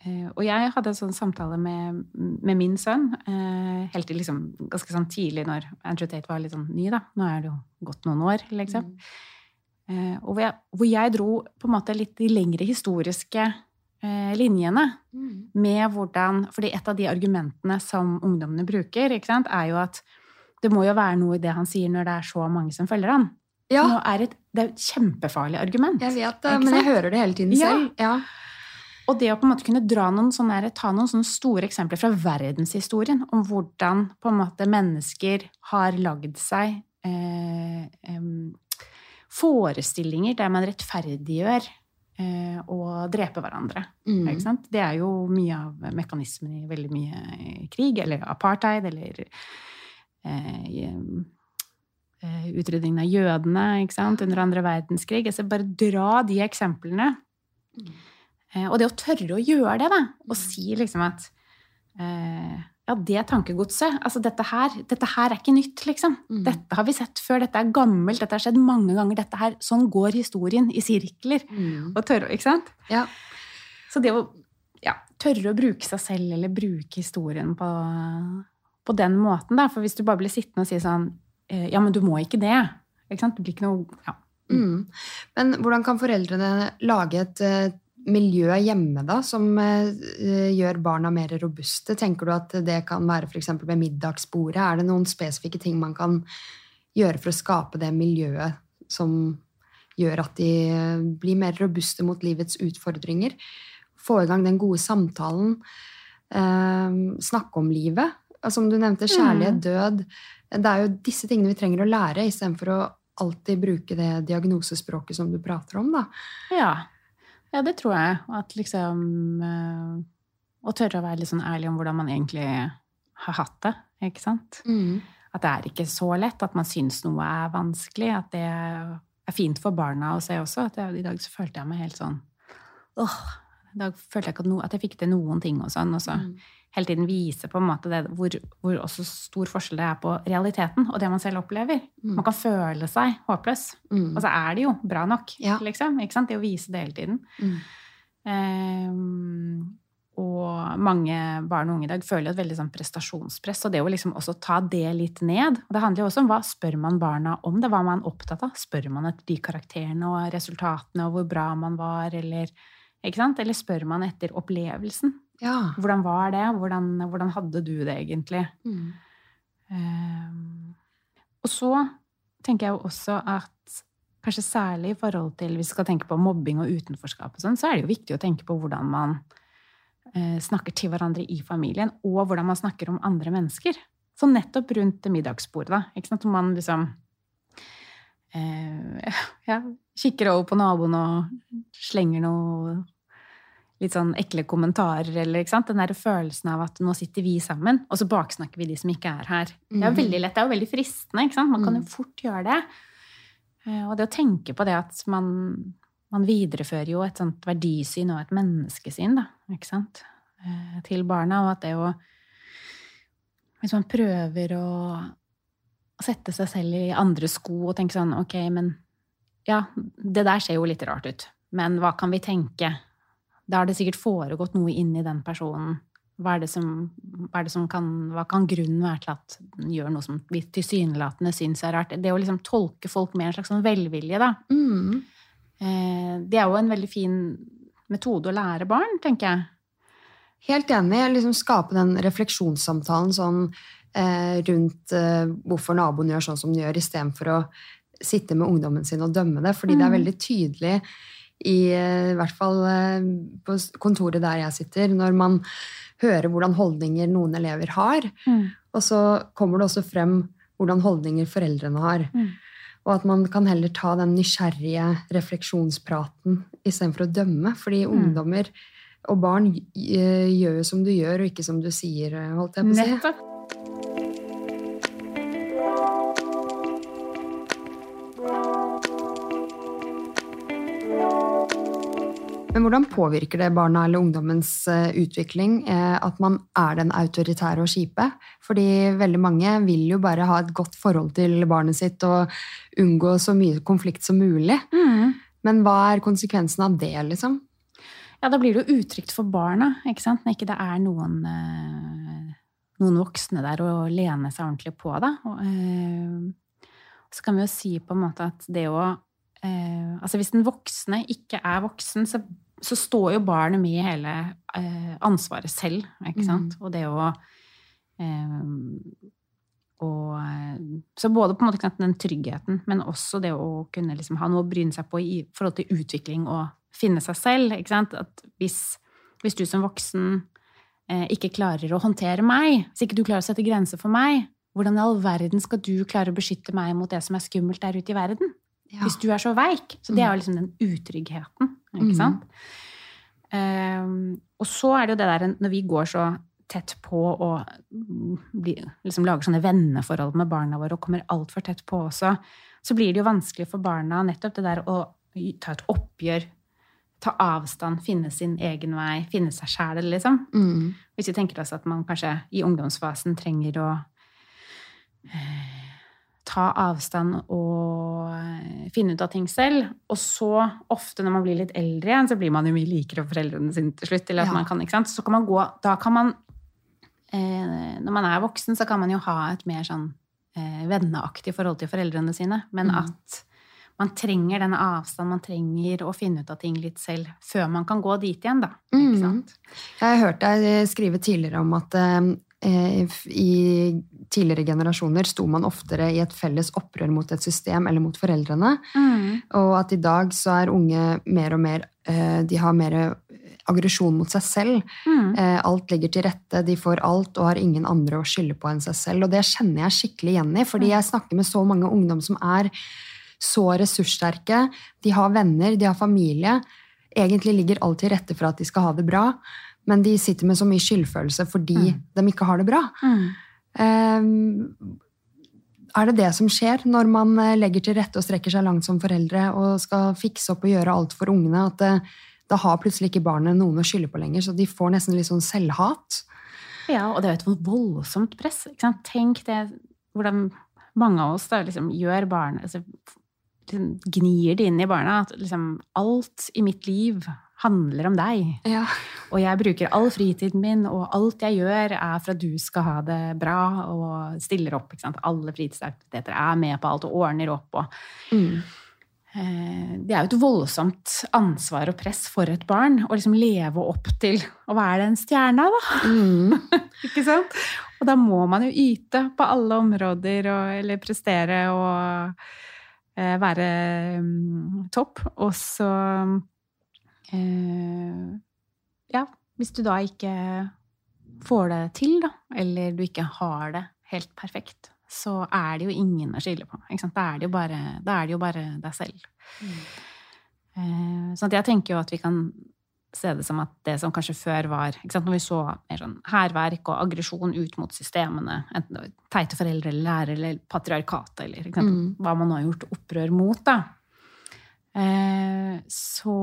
Uh, og jeg hadde en sånn samtale med, med min sønn uh, helt til liksom, ganske sånn tidlig når Andrew Tate var litt sånn ny. da. Nå er det jo gått noen år, liksom. Mm. Uh, og hvor jeg, hvor jeg, dro på en måte litt de lengre historiske eh, linjene Mm. med hvordan fordi et av de argumentene som ungdommene bruker, ikke sant, er jo at det må jo være noe i det han sier når det er så mange som følger han. Ja, Nå er et, det er et kjempefarlig argument. jeg vet det, men jeg hører det hele tiden selv. Ja. Og det å på en måte kunne dra noen sånne, ta noen sånne store eksempler fra verdenshistorien om hvordan på en måte mennesker har lagd seg eh, eh, forestillinger der man rettferdiggjør eh, å drepe hverandre. Mm. Det er jo mye av mekanismen i veldig mye krig, eller apartheid, eller eh, eh, utryddingen av jødene under andre verdenskrig. Altså bare dra de eksemplene. Mm. Eh, og det å tørre å gjøre det, da, og si liksom at eh, ja, det tankegodset altså dette her, dette her er ikke nytt, liksom. Mm. Dette har vi sett før, dette er gammelt, dette har skjedd mange ganger. dette her, Sånn går historien i sirkler. Mm. Og tørre, ikke sant? Ja. Så det å ja, tørre å bruke seg selv, eller bruke historien på, på den måten, da. For hvis du bare blir sittende og si sånn Ja, men du må ikke det. Ikke sant? Det blir ikke noe ja. Mm. Men hvordan kan foreldrene lage et eh, miljø hjemme da, som eh, gjør barna mer robuste? Tenker du at det kan være f.eks. ved middagsbordet? Er det noen spesifikke ting man kan gjøre for å skape det miljøet som gjør at de eh, blir mer robuste mot livets utfordringer? Få i gang den gode samtalen. Eh, snakke om livet. Altså, Som du nevnte, kjærlighet, død. Det er jo disse tingene vi trenger å lære, istedenfor å alltid bruke det diagnosespråket som du prater om, da. ja. Ja, det tror jeg. At liksom eh, Å tørre å være litt sånn ærlig om hvordan man egentlig har hatt det. Ikke sant? At det er ikke så lett. At man syns noe er vanskelig. At det er fint for barna å se også. At jeg, I dag så følte jeg meg helt sånn åh, I dag følte jeg ikke at, no, at jeg fikk til noen ting og sånn. Og så Mm. hele tiden vise på en måte det, hvor, hvor også stor forskjell det er på realiteten og det man selv opplever. Mm. Man kan føle seg håpløs. Mm. Og så er det jo bra nok, Ja. liksom. Ikke sant? Det å vise det hele tiden. Ehm, og mange barn og unge i dag føler et veldig sånn prestasjonspress. Og det å liksom også ta det litt ned og Det handler jo også om hva spør man barna om det? Hva man er opptatt av? Spør man etter de karakterene og resultatene og hvor bra man var, eller? Eller spør man etter opplevelsen? Ja. Hvordan var det? Hvordan, hvordan hadde du det egentlig? Mm. Um, og så tenker jeg jo også at kanskje særlig i forhold til hvis vi skal tenke på mobbing og utenforskap, og sånn, så er det jo viktig å tenke på hvordan man uh, snakker til hverandre i familien, og hvordan man snakker om andre mennesker. Så nettopp rundt middagsbordet, da. Ikke sant? Om man liksom eh, <laughs> ja, kikker over på naboen og slenger noe litt sånn ekle kommentarer, eller ikke sant? Den der følelsen av at nå sitter vi sammen, og så baksnakker vi de som ikke er her. Det er jo veldig lett, det er jo veldig fristende, ikke sant? Man kan jo Mm. fort gjøre det. Eh, Og det å tenke på det at man, man viderefører jo et sånt verdisyn og et menneskesyn, da, ikke sant? Eh, Til barna, og at det å Hvis man prøver å sette seg selv i andre sko og tenke sånn, ok, men ja, det der ser jo litt rart ut, men hva kan vi tenke? Da har det sikkert foregått noe inni den personen. Hva det som, hva, det som kan, hva kan grunnen være til at den gjør noe som vi tilsynelatende syns er rart? Det å liksom tolke folk med en slags sånn velvilje, da. Mm. Eh, det er jo en veldig fin metode å lære barn, tenker jeg. Helt enig. Liksom skape den refleksjonssamtalen sånn rundt eh, hvorfor naboen gjør sånn som den gjør, istedenfor å sitte med ungdommen sin og dømme det. Fordi det er Mm. veldig tydelig, i, eh, i hvert fall eh, på kontoret der jeg sitter, når man hører hvordan holdninger noen elever har, og så kommer det også frem hvordan holdninger foreldrene har. Mm. Og at man kan heller ta den nysgjerrige refleksjonspraten istedenfor å dømme. Fordi Mm. ungdommer og barn eh, gjør jo som du gjør, og ikke som du sier, eh, holdt jeg på å si. Nettopp. Men hvordan påvirker det barna eller ungdommens eh, utvikling eh, at man er den autoritære og kjipe? Fordi veldig mange vil jo bare ha et godt forhold til barnet sitt og unngå så mye konflikt som mulig. Mm. Men hva er konsekvensen av det, liksom? Ja, da blir det jo utrygt for barna, ikke sant? Når ikke det er noen, eh, noen voksne der å lene seg ordentlig på, da. Og, så kan vi jo si på en måte at det å eh, Altså hvis den voksne ikke er voksen, så så står jo barnet med hele eh, ansvaret selv, ikke sant? Og det å eh, og, så både på en måte den tryggheten, men også det å kunne liksom ha noe å bryne seg på i forhold til utvikling og finne seg selv. Ikke sant? At hvis, hvis du som voksen eh, ikke klarer å håndtere meg, hvis ikke du klarer å sette grenser for meg, hvordan i all verden skal du klare å beskytte meg mot det som er skummelt der ute i verden? Ja. Hvis du er så veik. Så det er jo mm. liksom den utryggheten. Ikke mm. sant? Mm. Um, og så er det jo det der når vi går så tett på og liksom lager sånne venneforhold med barna våre og kommer altfor tett på også, så blir det jo vanskelig for barna nettopp det der å ta et oppgjør, ta avstand, finne sin egen vei, finne seg sjæl, liksom. Mm. Hvis vi tenker oss at man kanskje i ungdomsfasen trenger å eh, ta avstand og finne ut av ting selv. Og så, ofte når man blir litt eldre igjen, så blir man jo mye likere for foreldrene sine til slutt. eller at ja. man kan, ikke sant? Så kan man gå, da kan man eh, Når man er voksen, så kan man jo ha et mer sånn eh, venneaktig forhold til foreldrene sine. Men mm. at man trenger den avstanden, man trenger å finne ut av ting litt selv før man kan gå dit igjen, da. Ikke mm. Jeg har hørt deg skrive tidligere om at eh, i tidligere generasjoner sto man oftere i et felles opprør mot et system eller mot foreldrene. Mm. Og at i dag så er unge mer og mer eh, De har mer aggresjon mot seg selv. Mm. Eh, alt ligger til rette, de får alt og har ingen andre å skylde på enn seg selv. Og det kjenner jeg skikkelig igjen i, fordi mm. jeg snakker med så mange ungdom som er så ressurssterke. De har venner, de har familie. Egentlig ligger alt til rette for at de skal ha det bra, men de sitter med så mye skyldfølelse fordi mm. de ikke har det bra. Um, er det det som skjer når man eh, legger til rette og strekker seg langt som foreldre og skal fikse opp og gjøre alt for ungene, at det, da har plutselig ikke barnet noen å skylde på lenger, så de får nesten litt sånn selvhat. Ja, og det er jo et voldsomt press. Tenk det hvordan mange av oss da liksom gjør barnet altså, liksom Gnir det inn i barna at liksom alt i mitt liv handler om deg. Ja. Og jeg bruker all fritiden min, og alt jeg gjør, er for at du skal ha det bra, og stiller opp. Alle fritidsaktiviteter er med på alt og ordner opp. Og, mm. Eh, det er jo et voldsomt ansvar og press for et barn å liksom leve opp til å være den stjerna, da. Mm. <laughs> ikke sant? Og da må man jo yte på alle områder, og, eller prestere og eh, være um, topp. Og så Ja, hvis du da ikke får det til, da, eller du ikke har det helt perfekt, så er det jo ingen å skylde på. Da er, det jo bare, da er det jo bare deg selv. Mm. Eh, sånn at jeg tenker jo at vi kan se det som at det som kanskje før var Når vi så mer sånn hærverk og aggresjon ut mot systemene, enten det var teite foreldre eller lærere eller patriarkatet, eller mm. hva man nå har gjort opprør mot, da, eh, så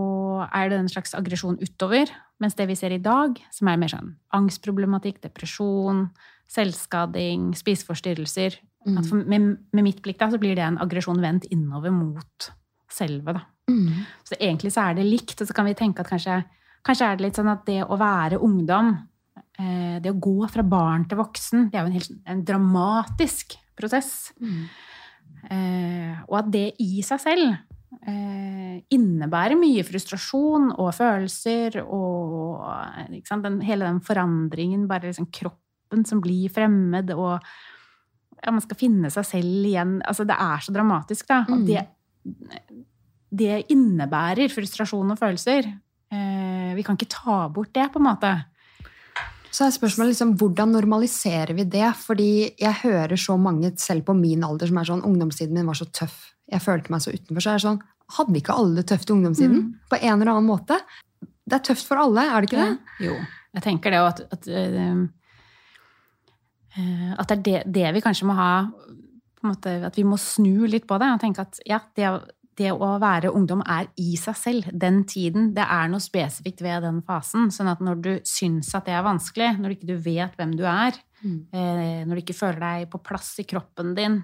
er det en slags aggresjon utover. Mens det vi ser i dag, som er mer sånn angstproblematikk, depresjon, selvskading, spiseforstyrrelser mm. for, med, med, mitt blikk da, så blir det en aggresjon vendt innover mot selve. Da. Mm. Så egentlig så er det likt, og så kan vi tenke at kanskje, kanskje er det litt sånn at det å være ungdom, eh, det å gå fra barn til voksen, det er jo en, helt, en dramatisk prosess. Mm. Eh, og at det i seg selv eh, innebærer mye frustrasjon og følelser og den, hele den forandringen, bare liksom kroppen som blir fremmed, og ja, man skal finne seg selv igjen. Altså, det er så dramatisk, da. Mm. Det, det, innebærer frustrasjon og følelser. Eh, vi kan ikke ta bort det, på en måte. Så er spørsmålet liksom, Hvordan normaliserer vi det? Fordi jeg hører så mange, selv på min alder, som er sånn Ungdomstiden min var så tøff. Jeg følte meg så utenfor. Så er det sånn Hadde ikke alle det tøft i ungdomstiden? Mm. På en eller annen måte? Det er tøft for alle, er det ikke det? Ja. Jo. Jeg tenker det, at, at uh, at det er det, det, vi kanskje må ha måte, At vi må snu litt på det og tenke at ja, det, det, å være ungdom er i seg selv. Den tiden. Det er noe spesifikt ved den fasen. Sånn at når du syns at det er vanskelig, når du ikke vet hvem du er, mm. eh, når du ikke føler deg på plass i kroppen din,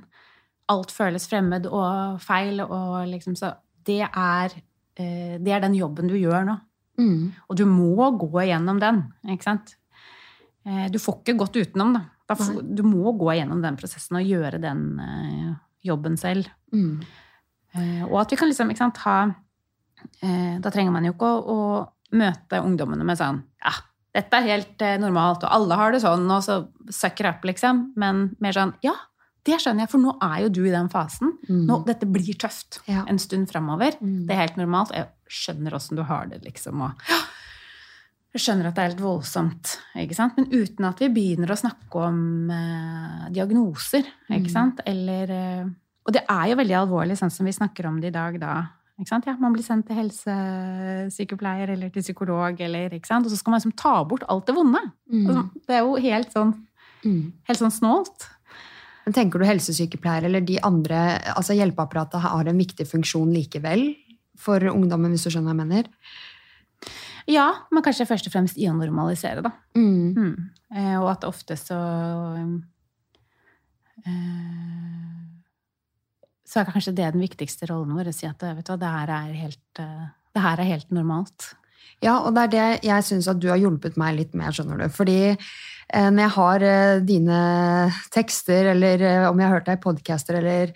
alt føles fremmed og feil, og liksom så Det er, eh, det er den jobben du gjør nå. Mm. Og du må gå igjennom den, ikke sant? Eh, du får ikke gått utenom, da. Du må gå gjennom den prosessen og gjøre den jobben selv. Mm. Uh, og at vi kan liksom sant, ha uh, Da trenger man jo ikke å, å, møte ungdommene med sånn Ja, dette er helt eh, normalt, og alle har det sånn, og så sucker up, liksom. Men mer sånn Ja, det skjønner jeg, for nå er jo du i den fasen. Mm. Nå, dette blir tøft Ja. en stund framover. Mm. Det er helt normalt. Jeg skjønner åssen du har det, liksom. Og jeg skjønner at det er helt voldsomt, ikke sant? men uten at vi begynner å snakke om eh, diagnoser. ikke Mm. sant? Eller, eh, og det er jo veldig alvorlig, sånn som vi snakker om det i dag da. Ja, man blir sendt til helsesykepleier eller til psykolog, eller, og så skal man liksom ta bort alt det vonde. Mm. Altså, Det er jo helt sånn, Mm. helt sånn snålt. Men tenker du helsesykepleiere eller de andre, altså hjelpeapparatet har en viktig funksjon likevel for ungdommen, hvis du skjønner hva jeg mener? Ja, men kanskje først og fremst i å normalisere, da. Mm. Mm. Eh, og at ofte så eh, Så er kanskje det den viktigste rollen vår, å si at vet du, det, her er helt, her er helt normalt. Ja, og det er det jeg syns at du har hjulpet meg litt med, skjønner du. Fordi eh, når jeg har eh, dine tekster, eller eh, om jeg har hørt deg i podcaster, eller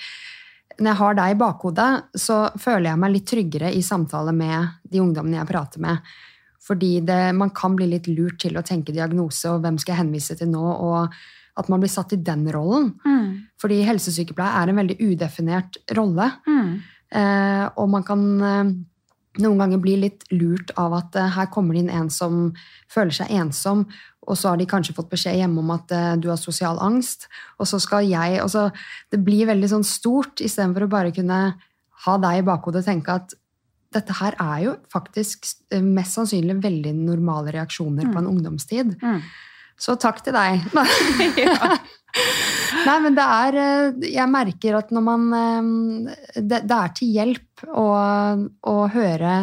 når jeg har deg i bakhodet, så føler jeg meg litt tryggere i samtale med de ungdommene jeg prater med. Fordi det, man kan bli litt lurt til å tenke diagnose, og hvem skal jeg henvise til nå? og at man blir satt i den rollen. Fordi helsesykepleie er en veldig udefinert rolle. Mm. Eh, og man kan eh, noen ganger bli litt lurt av at eh, her kommer det inn en som føler seg ensom, og så har de kanskje fått beskjed hjemme om at eh, du har sosial angst, og så skal jeg og så, Det blir veldig sånn stort, istedenfor å bare kunne ha deg i bakhodet og tenke at dette her er jo faktisk eh, mest sannsynlig veldig normale reaksjoner på en ungdomstid. Mm. Så takk til deg. Ja. <laughs> Nei, men det er eh, Jeg merker at når man eh, Det, det er til hjelp å, å høre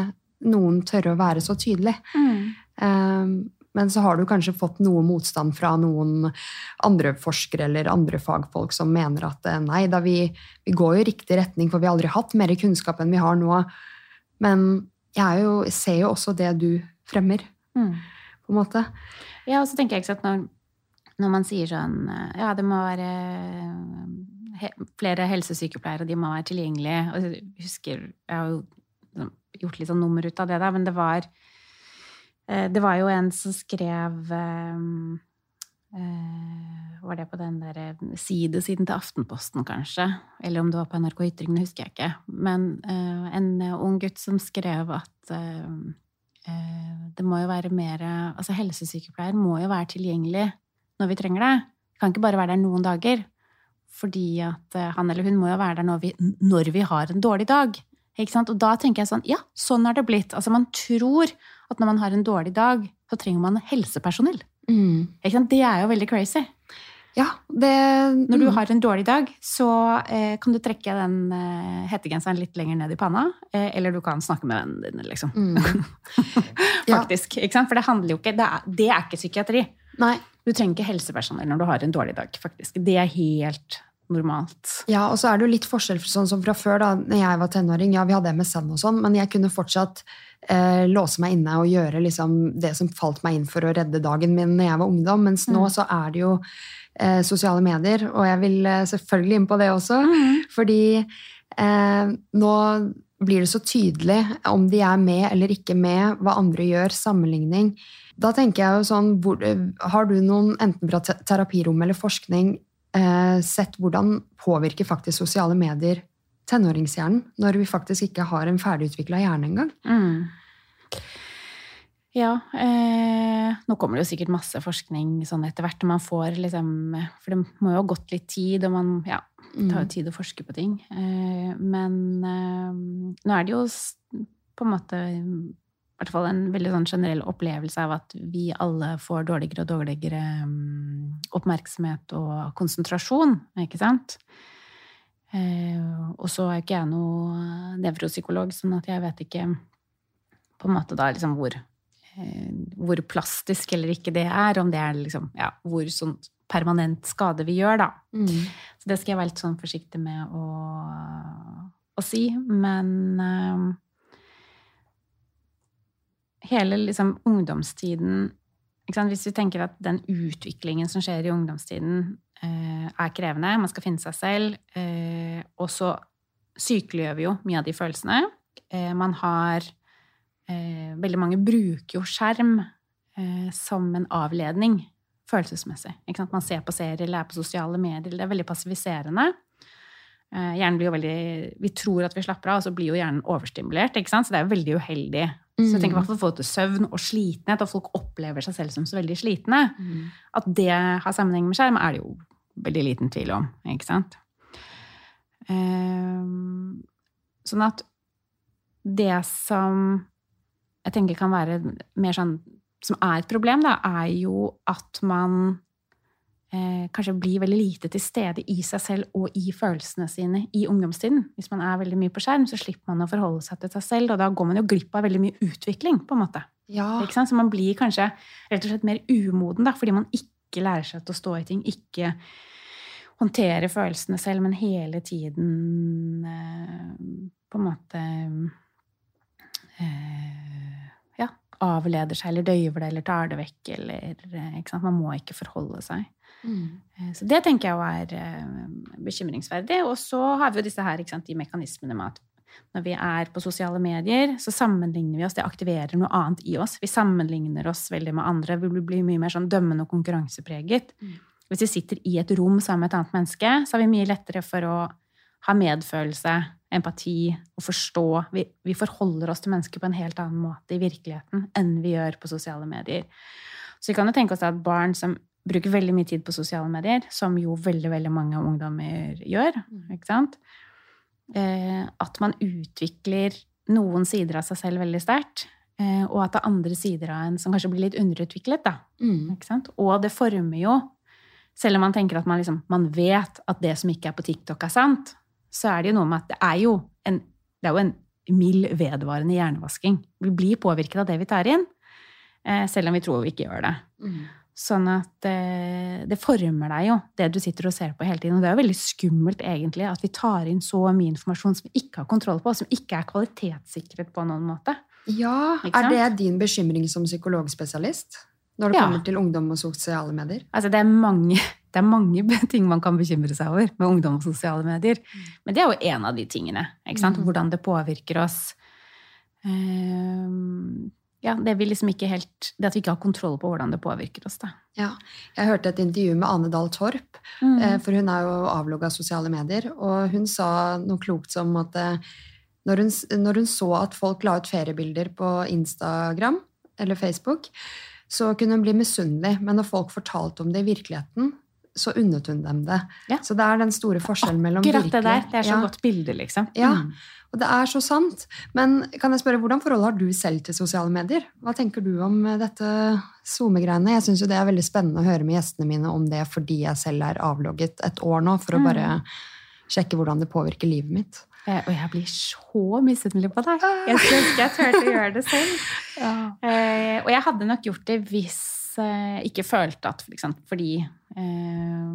noen tørre å være så tydelig. Mm. Eh, Men så har du kanskje fått noe motstand fra noen andre forskere eller andre fagfolk som mener at nei da, vi, vi går jo i riktig retning, for vi har aldri hatt mer kunnskap enn vi har nå. Men jeg er jo, ser jo også det du fremmer, Mm. På en måte. Ja, og så tenker jeg ikke at når, når man sier sånn eh, Ja, det må være he, flere helsesykepleiere, de må være tilgjengelige. Og jeg husker Jeg har jo liksom gjort litt sånn nummer ut av det, da, men det var eh, Det var jo en som skrev eh, eh, Var det på den der sidesiden til Aftenposten, kanskje? Eller om det var på NRK Ytring, det husker jeg ikke. Men eh, en ung gutt som skrev at eh, eh, det må jo være mer Altså helsesykepleier må jo være tilgjengelig når vi trenger det. Kan ikke bare være der noen dager. Fordi at eh, han eller hun må jo være der når vi, når vi har en dårlig dag. Ikke sant? Og da tenker jeg sånn, ja, sånn er det blitt. Altså man tror at når man har en dårlig dag, så trenger man helsepersonell. Ikke sant? Det er jo veldig crazy. Ja, det Når du har en dårlig dag, så eh, kan du trekke den eh, hettegenseren litt lenger ned i panna, eh, eller du kan snakke med vennene dine, liksom. Mm. <laughs> Ja. Faktisk. Ikke sant? For det handler jo ikke det er, det er ikke psykiatri. Nei. Du trenger ikke helsepersonell når du har en dårlig dag, faktisk. Det er helt normalt. Ja, og så er det jo litt forskjell sånn som fra før, da når jeg var tenåring. Ja, vi hadde MSN og sånn, men jeg kunne fortsatt eh, låse meg inne og gjøre liksom, det som falt meg inn for å redde dagen min når jeg var ungdom. Mens nå Mm. så er det jo eh, sosiale medier, og jeg vil eh, selvfølgelig inn på det også. Fordi eh, nå blir det så tydelig om de er med eller ikke med, hva andre gjør, sammenligning. Da tenker jeg jo sånn, hvor, Har du noen, enten fra terapirom eller forskning, eh, sett hvordan påvirker faktisk sosiale medier tenåringshjernen, når vi faktisk ikke har en ferdigutvikla hjerne engang? Mm. Ja, eh, nå kommer det jo sikkert masse forskning sånn etter hvert, man får liksom For det må jo ha gått litt tid, og man Ja, det tar jo tid å forske på ting. Eh, men eh, nå er det jo på en måte i hvert fall en veldig sånn generell opplevelse av at vi alle får dårligere og dårligere mm, oppmerksomhet og konsentrasjon, ikke sant? Eh, og så er ikke jeg noe nevropsykolog, sånn at jeg vet ikke på en måte da liksom hvor, hvor plastisk eller ikke det er, om det er liksom, ja, hvor sånn permanent skade vi gjør, da. Så det skal jeg være litt sånn forsiktig med å, å si. Men eh, hele liksom ungdomstiden? Hvis vi tenker at den utviklingen som skjer i ungdomstiden, uh, er krevende, man skal finne seg selv, uh, og så sykeliggjør vi jo mye av de følelsene. Uh, man har eh, Veldig mange bruker jo skjerm eh, som en avledning følelsesmessig. Man ser på serier eller er på sosiale medier. Det er veldig passiviserende. Eh, hjernen blir jo veldig, Vi tror at vi slapper av, og så blir jo hjernen overstimulert. ikke sant? Så det er jo veldig uheldig. Så jeg tenker i hvert fall forhold til søvn og slitenhet, og folk opplever seg selv som så veldig slitne. Mm. At det har sammenheng med skjerm, er det jo veldig liten tvil om. ikke sant? Sånn at det som jeg tenker kan være mer sånn Som er et problem, da, er jo at man eh, kanskje blir veldig lite til stede i seg selv og i følelsene sine i ungdomstiden. Hvis man er veldig mye på skjerm, så slipper man å forholde seg til seg selv, og da går man jo glipp av veldig mye utvikling, på en måte. Ja. Så man blir kanskje rett og slett mer umoden, da, fordi man ikke lærer seg til å stå i ting, ikke håndtere følelsene selv, men hele tiden eh, på en måte eh, avleder seg, eller døyver det, eller tar det vekk, eller eh? Man må ikke forholde seg. Mm. Eh, Så det tenker jeg er eh, bekymringsverdig. Og så har vi jo disse her, sant, de mekanismene med at når vi er på sosiale medier, så sammenligner vi oss. Det aktiverer noe annet i oss. Vi sammenligner oss veldig med andre. Vi blir mye mer sånn dømmende og konkurransepreget. Mm. Hvis vi sitter i et rom sammen med et annet menneske, så har vi mye lettere for å ha medfølelse, empati og forstå. Vi, vi forholder oss til mennesker på en helt annen måte i virkeligheten enn vi gjør på sosiale medier. Så vi kan jo tenke oss at barn som bruker veldig mye tid på sosiale medier, som jo veldig, veldig mange ungdommer gjør, ikke sant? Eh, at man utvikler noen sider av seg selv veldig sterkt, eh, og at det er andre sider av en som kanskje blir litt underutviklet, da. Mm. Og det former jo Selv om man tenker at man, liksom, man vet at det som ikke er på TikTok, er sant, så er det jo noe med at det er jo en, det er jo en mild, vedvarende hjernevasking. Vi blir påvirket av det vi tar inn, eh, selv om vi tror vi ikke gjør det. Mm. Sånn at eh, det former deg jo, det du sitter og ser på hele tiden. Og det er jo veldig skummelt egentlig at vi tar inn så mye informasjon som vi ikke har kontroll på, som ikke er kvalitetssikret på noen måte. Ja, Er det din bekymring som psykologspesialist? Når det Ja. kommer til ungdom og sosiale medier? Altså, det er mange, det er mange <laughs> ting man kan bekymre seg over med ungdom og sosiale medier. Men det er jo en av de tingene. Mhm. Hvordan det påvirker oss. Ehm, ja, det, liksom ikke helt, det at vi ikke har kontroll på hvordan det påvirker oss. Da. Ja. Jeg hørte et intervju med Ane Dahl Torp, Mm. eh, for hun er jo avlogga sosiale medier, og hun sa noe klokt som at eh, når hun, når hun så at folk la ut feriebilder på Instagram eller Facebook, så kunne hun bli misunnelig, men når folk fortalte om det i virkeligheten, så unnet hun dem det. Ja. Så det er den store forskjellen mellom Akkurat virkelig det der. Det er så ja. godt bilde, liksom. Ja. Mm. Og det er så sant. Men kan jeg spørre, hvordan forhold har du selv til sosiale medier? Hva tenker du om eh, dette SoMe-greiene? Jeg syns jo det er veldig spennende å høre med gjestene mine om det fordi jeg selv er avlogget et år nå, for å Mm. bare sjekke hvordan det påvirker livet mitt. Eh, Og jeg blir så misunnelig på deg. <laughs> Jeg skulle ønske jeg turte å gjøre det selv. Ja. og jeg hadde nok gjort det hvis ikke følte at for Fordi eh,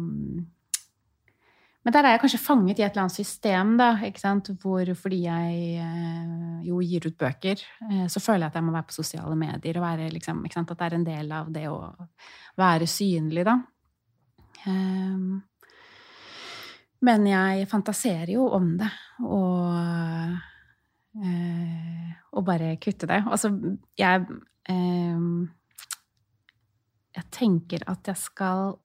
Men der er jeg kanskje fanget i et eller annet system, da, ikke sant? hvor fordi jeg eh, jo gir ut bøker, eh, så føler jeg at jeg må være på sosiale medier og være, liksom, ikke sant? at det er en del av det å være synlig, da. Eh, men jeg fantaserer jo om det, og, eh, og bare kutte det. Altså, jeg eh, Jeg tenker at jeg skal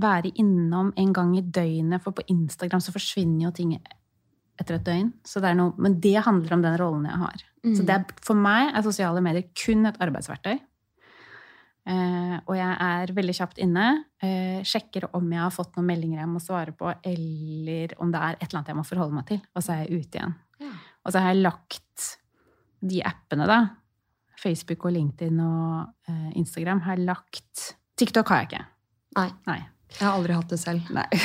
være innom en gang i døgnet, for på Instagram så forsvinner jo ting etter et døgn. Så det er noe, men det handler om den rollen jeg har. Mm. Så det er, for meg er sosiale medier kun et arbeidsverktøy. Eh, og jeg er veldig kjapt inne. Eh, sjekker om jeg har fått noen meldinger jeg må svare på, eller om det er et eller annet jeg må forholde meg til. Og så er jeg ute igjen. Ja. Og så har jeg lagt de appene, da. Facebook og LinkedIn og eh, Instagram har lagt TikTok har jeg ikke. Nei, Nei. jeg har aldri hatt det selv. Nei. <laughs>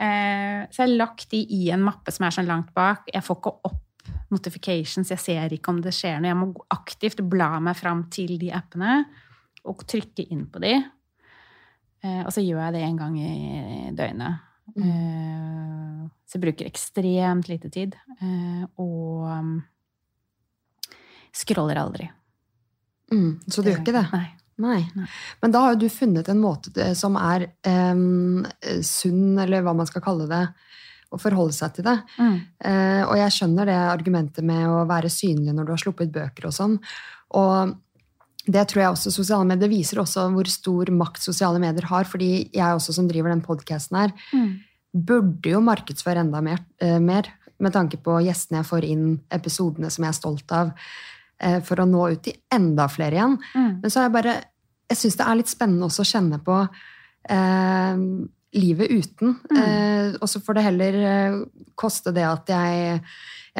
Eh, så jeg har lagt de i en mappe som er sånn langt bak. Jeg får ikke opp notifications, jeg ser ikke om det skjer noe. Jeg må aktivt bla meg fram til de appene og trykke inn på de. Eh, og så gjør jeg det en gang i døgnet. Mm. Eh, så jeg bruker ekstremt lite tid. Eh, og scroller aldri. Mm. Så du gjør ikke det? Nei. Nei. Nei. Men da har jo du funnet en måte som er um, sunn, eller hva man skal kalle det, å forholde seg til det. Mm. Uh, og jeg skjønner det argumentet med å være synlig når du har sluppet bøker og sånn. Og det tror jeg også sosiale medier viser også hvor stor makt sosiale medier har. fordi jeg også som driver den podkasten her, Mm. burde jo markedsføre enda mer, uh, mer med tanke på gjestene jeg får inn, episodene som jeg er stolt av, for å nå ut til enda flere igjen. Mm. Men så er jeg bare Jeg syns det er litt spennende også å kjenne på eh, livet uten. Mm. Eh, og så får det heller eh, koste det at jeg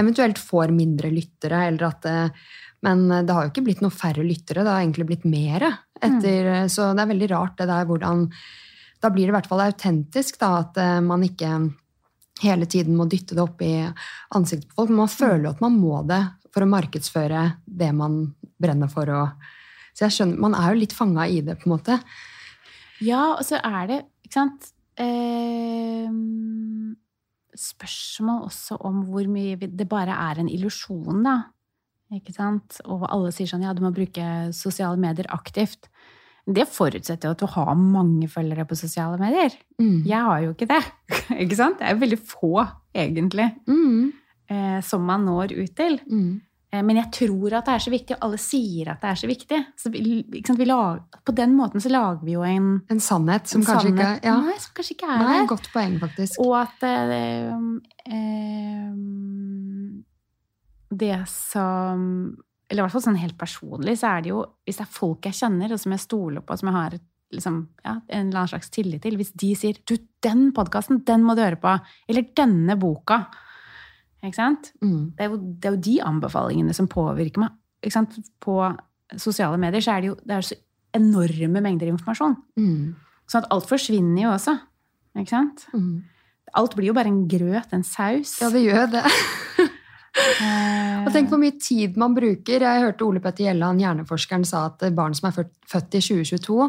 eventuelt får mindre lyttere, eller at eh, Men det har jo ikke blitt noe færre lyttere, det har egentlig blitt mere. Etter, Så det er veldig rart det der hvordan Da blir det i hvert fall autentisk, da, at eh, man ikke hele tiden må dytte det opp i ansiktet på folk. Men man føler jo at man må det for å markedsføre det man brenner for. Og, så jeg skjønner, Man er jo litt fanga i det, på en måte. Ja, og så er det, ikke sant eh, Spørsmål også om hvor mye det bare er en illusjon, da. Ikke sant? Og alle sier sånn ja, du må bruke sosiale medier aktivt. Det forutsetter jo at du har mange følgere på sosiale medier. Mm. Jeg har jo ikke det. <laughs> Ikke sant? Det er veldig få, egentlig, Mm. Eh, som man når ut til. Mm. Eh, Men jeg tror at det er så viktig, og alle sier at det er så viktig. Så vi, sant? Vi lag, på den måten så lager vi jo en, En sannhet som en kanskje sannhet ikke ja. Nei, som kanskje ikke er der. Godt poeng, faktisk. Og at eh, eh, Det som Eller i hvert fall sånn helt personlig, så er det jo Hvis det er folk jeg kjenner, og som jeg stoler på, som jeg har liksom, ja, en eller annen slags tillit til Hvis de sier 'du, den podkasten, den må du høre på', eller 'denne boka' Ikke sant? Mm. Det er, jo, det er jo de anbefalingene som påvirker meg. På sosiale medier så er det jo det er så enorme mengder informasjon. Mm. Sånn at alt forsvinner jo også. Ikke sant? Mm. Alt blir jo bare en grøt, en saus. Ja, det gjør det. Eh, <laughs> Og tenk hvor mye tid man bruker. Jeg hørte Ole Petter Gjelland, hjerneforskeren, sa at barn som er født- i 2022,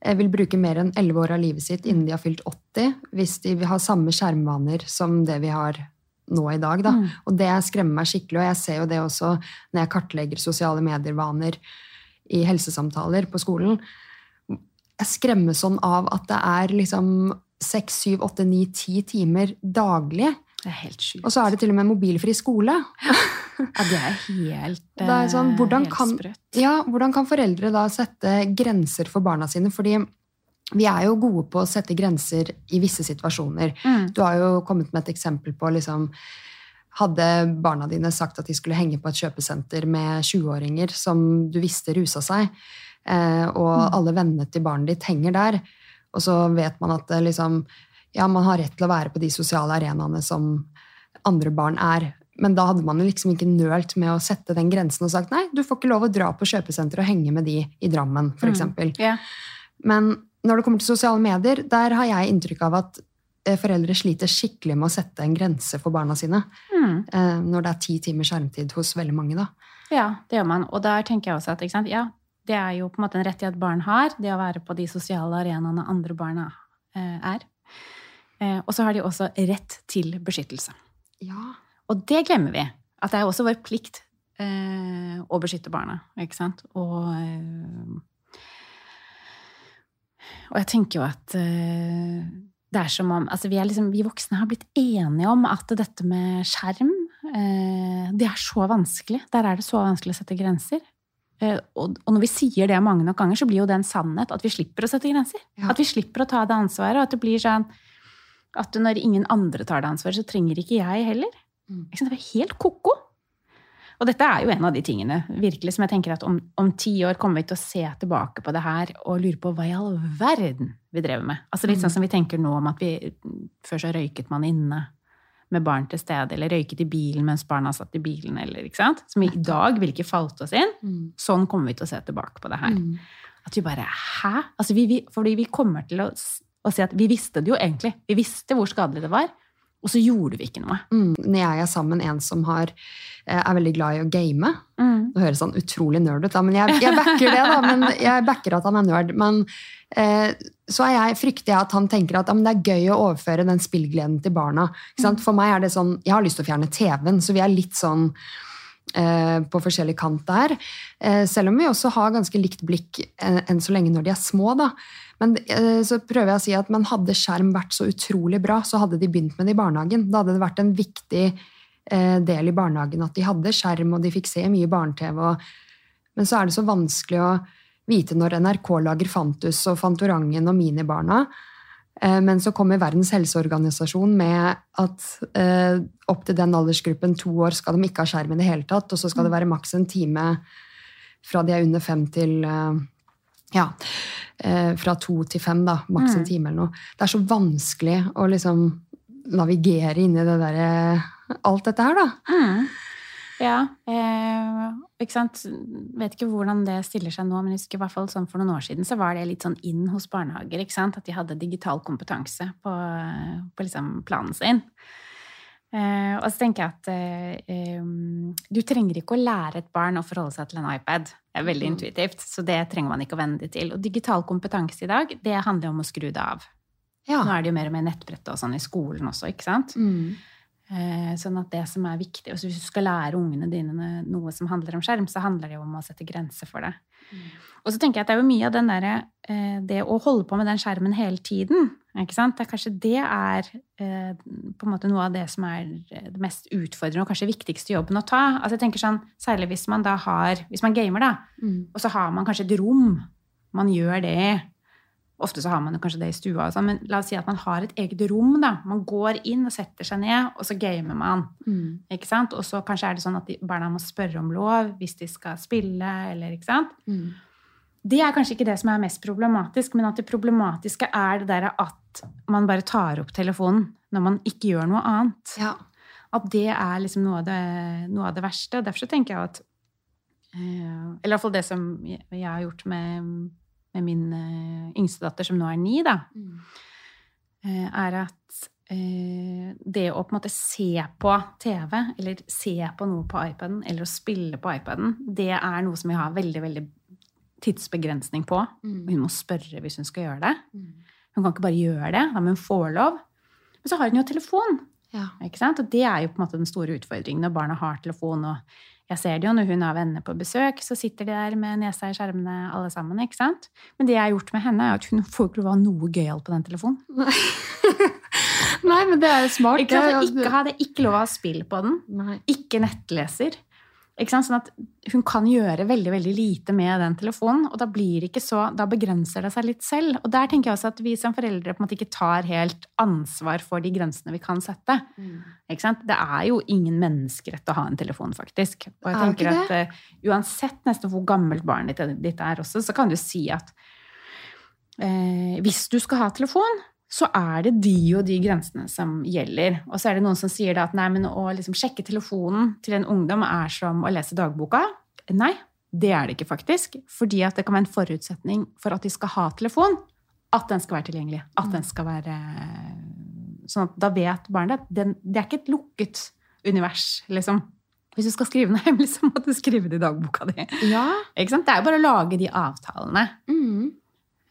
eh, vil bruke mer enn 11 år av livet sitt innen de har fylt 80, hvis de vil ha samme skjermvaner som det vi har nå i dag. Da. Mm. Og det skremmer meg skikkelig, og jeg ser jo det også når jeg kartlegger sosiale medier-vaner i helsesamtaler på skolen. Jeg skremmes sånn av at det er liksom 6, 7, 8, 9, 10 timer daglig. Det er helt sjukt. Og så er det til og med mobilfri skole. Ja, det er helt, <laughs> Det er sånn, eh, hvordan helt kan- sprøtt. Ja, hvordan kan foreldre da sette grenser for barna sine? Fordi vi er jo gode på å sette grenser i visse situasjoner. Mm. Du har jo kommet med et eksempel på liksom Hadde barna dine sagt at de skulle henge på et kjøpesenter med 20-åringer som du visste rusa seg, eh, og alle vennene til barnet ditt henger der, og så vet man at liksom Ja, man har rett til å være på de sosiale arenaene som andre barn er. Men da hadde man liksom ikke nølt med å sette den grensen og sagt nei, du får ikke lov å dra på kjøpesenter og henge med de i Drammen, f.eks. eksempel. Yeah. Men når det kommer til sosiale medier, der har jeg inntrykk av at eh, foreldre sliter skikkelig med å sette en grense for barna sine. Mm. eh, Når det er ti timers skjermtid hos veldig mange. da. ja, det gjør man. Og der tenker jeg også at ikke sant? Ja, det er jo på en måte en rettighet barn har, det å være på de sosiale arenaene andre barna eh, er. Og så har de også rett til beskyttelse. Ja. Og det glemmer vi. At det er også vår plikt eh, å beskytte barna. Ikke sant? Og, og jeg tenker jo at uh, det er som om altså vi, er liksom, vi voksne har blitt enige om at dette med skjerm uh, Det er så vanskelig. Der er det så vanskelig å sette grenser. Uh, og, og når vi sier det mange nok ganger, så blir jo det en sannhet at vi slipper å sette grenser. Ja. At vi slipper å ta det ansvaret. Og at det blir sånn at når ingen andre tar det ansvaret, så trenger ikke jeg heller. Mm. Ikke? Det var helt ko-ko. Og dette er jo en av de tingene virkelig som jeg tenker at om, om ti år kommer vi til å se tilbake på det her og lure på hva i all verden vi drev med. Altså Litt sånn som vi tenker nå om at vi før så røyket man inne med barn til stede, eller røyket i bilen mens barna satt i bilen, eller ikke sant? Som i dag ville ikke falt oss inn. Mm. Sånn kommer vi til å se tilbake på det her. Mm. At vi bare Hæ? Altså vi, vi, fordi vi kommer til å, å si at vi visste det jo egentlig. Vi visste hvor skadelig det var, og så gjorde vi ikke noe. Mm. Når jeg er sammen med en som har, eh, er veldig glad i å game Nå høres han utrolig nerd ut, da, men jeg, jeg backer det. da, men Jeg backer at han er nerd. Men eh, så er jeg, frykter jeg at han tenker at ja, men det er gøy å overføre den spillgleden til barna. Sant? For meg er det sånn, Jeg har lyst til å fjerne TV-en, så vi er litt sånn eh, på forskjellig kant der. Eh, selv om vi også har ganske likt blikk eh, enn så lenge når de er små. da. Men eh, så prøver jeg å si at men hadde skjerm vært så utrolig bra, så hadde de begynt med det i barnehagen. Da hadde det vært en viktig eh, del i barnehagen at de hadde skjerm, og de fikk se mye barne-TV. Men så er det så vanskelig å vite når NRK lager Fantus og Fantorangen og Minibarna. Eh, men så kommer Verdens helseorganisasjon med at eh, opp til den aldersgruppen to år skal de ikke ha skjerm i det hele tatt, og så skal det være maks en time fra de er under fem til eh, ja, eh, fra to til fem, da, maks en time eller noe. Det er så vanskelig å liksom navigere inni det derre Alt dette her, da. Mm. Ja. Eh, ikke sant? Vet ikke hvordan det stiller seg nå, men jeg husker i hvert fall sånn for noen år siden så var det litt sånn inn hos barnehager. ikke sant? At de hadde digital kompetanse på, på liksom planen sin. Eh, og så tenker jeg at eh, du trenger ikke å lære et barn å forholde seg til en iPad. Det er veldig Mm. intuitivt, så det trenger man ikke å venne det til. Og digital kompetanse i dag, det handler om å skru det av. Ja. Nå er det jo mer og mer nettbrett og sånn i skolen også, ikke sant? Mm. Eh, Sånn at det som er viktig, altså Hvis du skal lære ungene dine noe som handler om skjerm, så handler det jo om å sette grenser for det. Og så tenker jeg at det er jo mye av den derre eh, Det å holde på med den skjermen hele tiden, ikke sant? Det er kanskje det er eh, på en måte noe av det som er det mest utfordrende og kanskje viktigste jobben å ta. Altså jeg tenker sånn, Særlig hvis man da har Hvis man gamer, da, Mm. og så har man kanskje et rom man gjør det i. Ofte så har man kanskje det i stua, og sånn, men la oss si at man har et eget rom. da. Man går inn og setter seg ned, og så gamer man. Mm. ikke sant? Og så kanskje er det sånn at de, barna må spørre om lov hvis de skal spille, eller ikke sant? Mm. Det er kanskje ikke det som er mest problematisk, men at det problematiske er det der at man bare tar opp telefonen når man ikke gjør noe annet. Ja. At det er liksom noe av det, noe av det verste. Og derfor tenker jeg at eh, Eller iallfall det som jeg, har gjort med, med min eh, yngste datter, som nå er ni, da, Mm. eh, er at det å på en måte se på TV, eller se på noe på iPaden, eller å spille på iPaden, det er noe som jeg har veldig, veldig tidsbegrensning på. Og Mm. hun må spørre hvis hun skal gjøre det. Mm. Hun kan ikke bare gjøre det, da må hun få lov. Men så har hun jo telefon. Ja. Og det er jo på en måte den store utfordringen når barna har telefon. Og jeg ser det jo når hun har venner på besøk, så sitter de der med nesa i skjermene alle sammen. ikke sant? Men det jeg har gjort med henne, er at hun får ikke lov å ha noe gøyalt på den telefonen. Nei, <laughs> men det er jo smart. Ikke, sant? ikke hadde ikke lov å ha spill på den. Nei. Ikke nettleser. Sånn at hun kan gjøre veldig veldig lite med den telefonen, og da blir det ikke så, da begrenser det seg litt selv. Og der tenker jeg også at vi som foreldre på en måte ikke tar helt ansvar for de grensene vi kan sette. Mm. Det er jo ingen menneskerett å ha en telefon, faktisk. Og jeg Er tenker at uh, uansett nesten hvor gammelt barnet ditt, ditt er også, så kan du si at uh, hvis du skal ha telefon, så er det de og de grensene som gjelder. Og så er det noen som sier at nei, men å liksom sjekke telefonen til en ungdom er som å lese dagboka. Nei, det er det ikke faktisk. Fordi at det kan være en forutsetning for at de skal ha telefon, at den skal være tilgjengelig. At den skal være Sånn at da vet barnet at den, det er ikke et lukket univers, liksom. Hvis du skal skrive noe hemmelig, <laughs> så må du skrive det i dagboka di. Ja. Det er jo bare å lage de avtalene. Mm.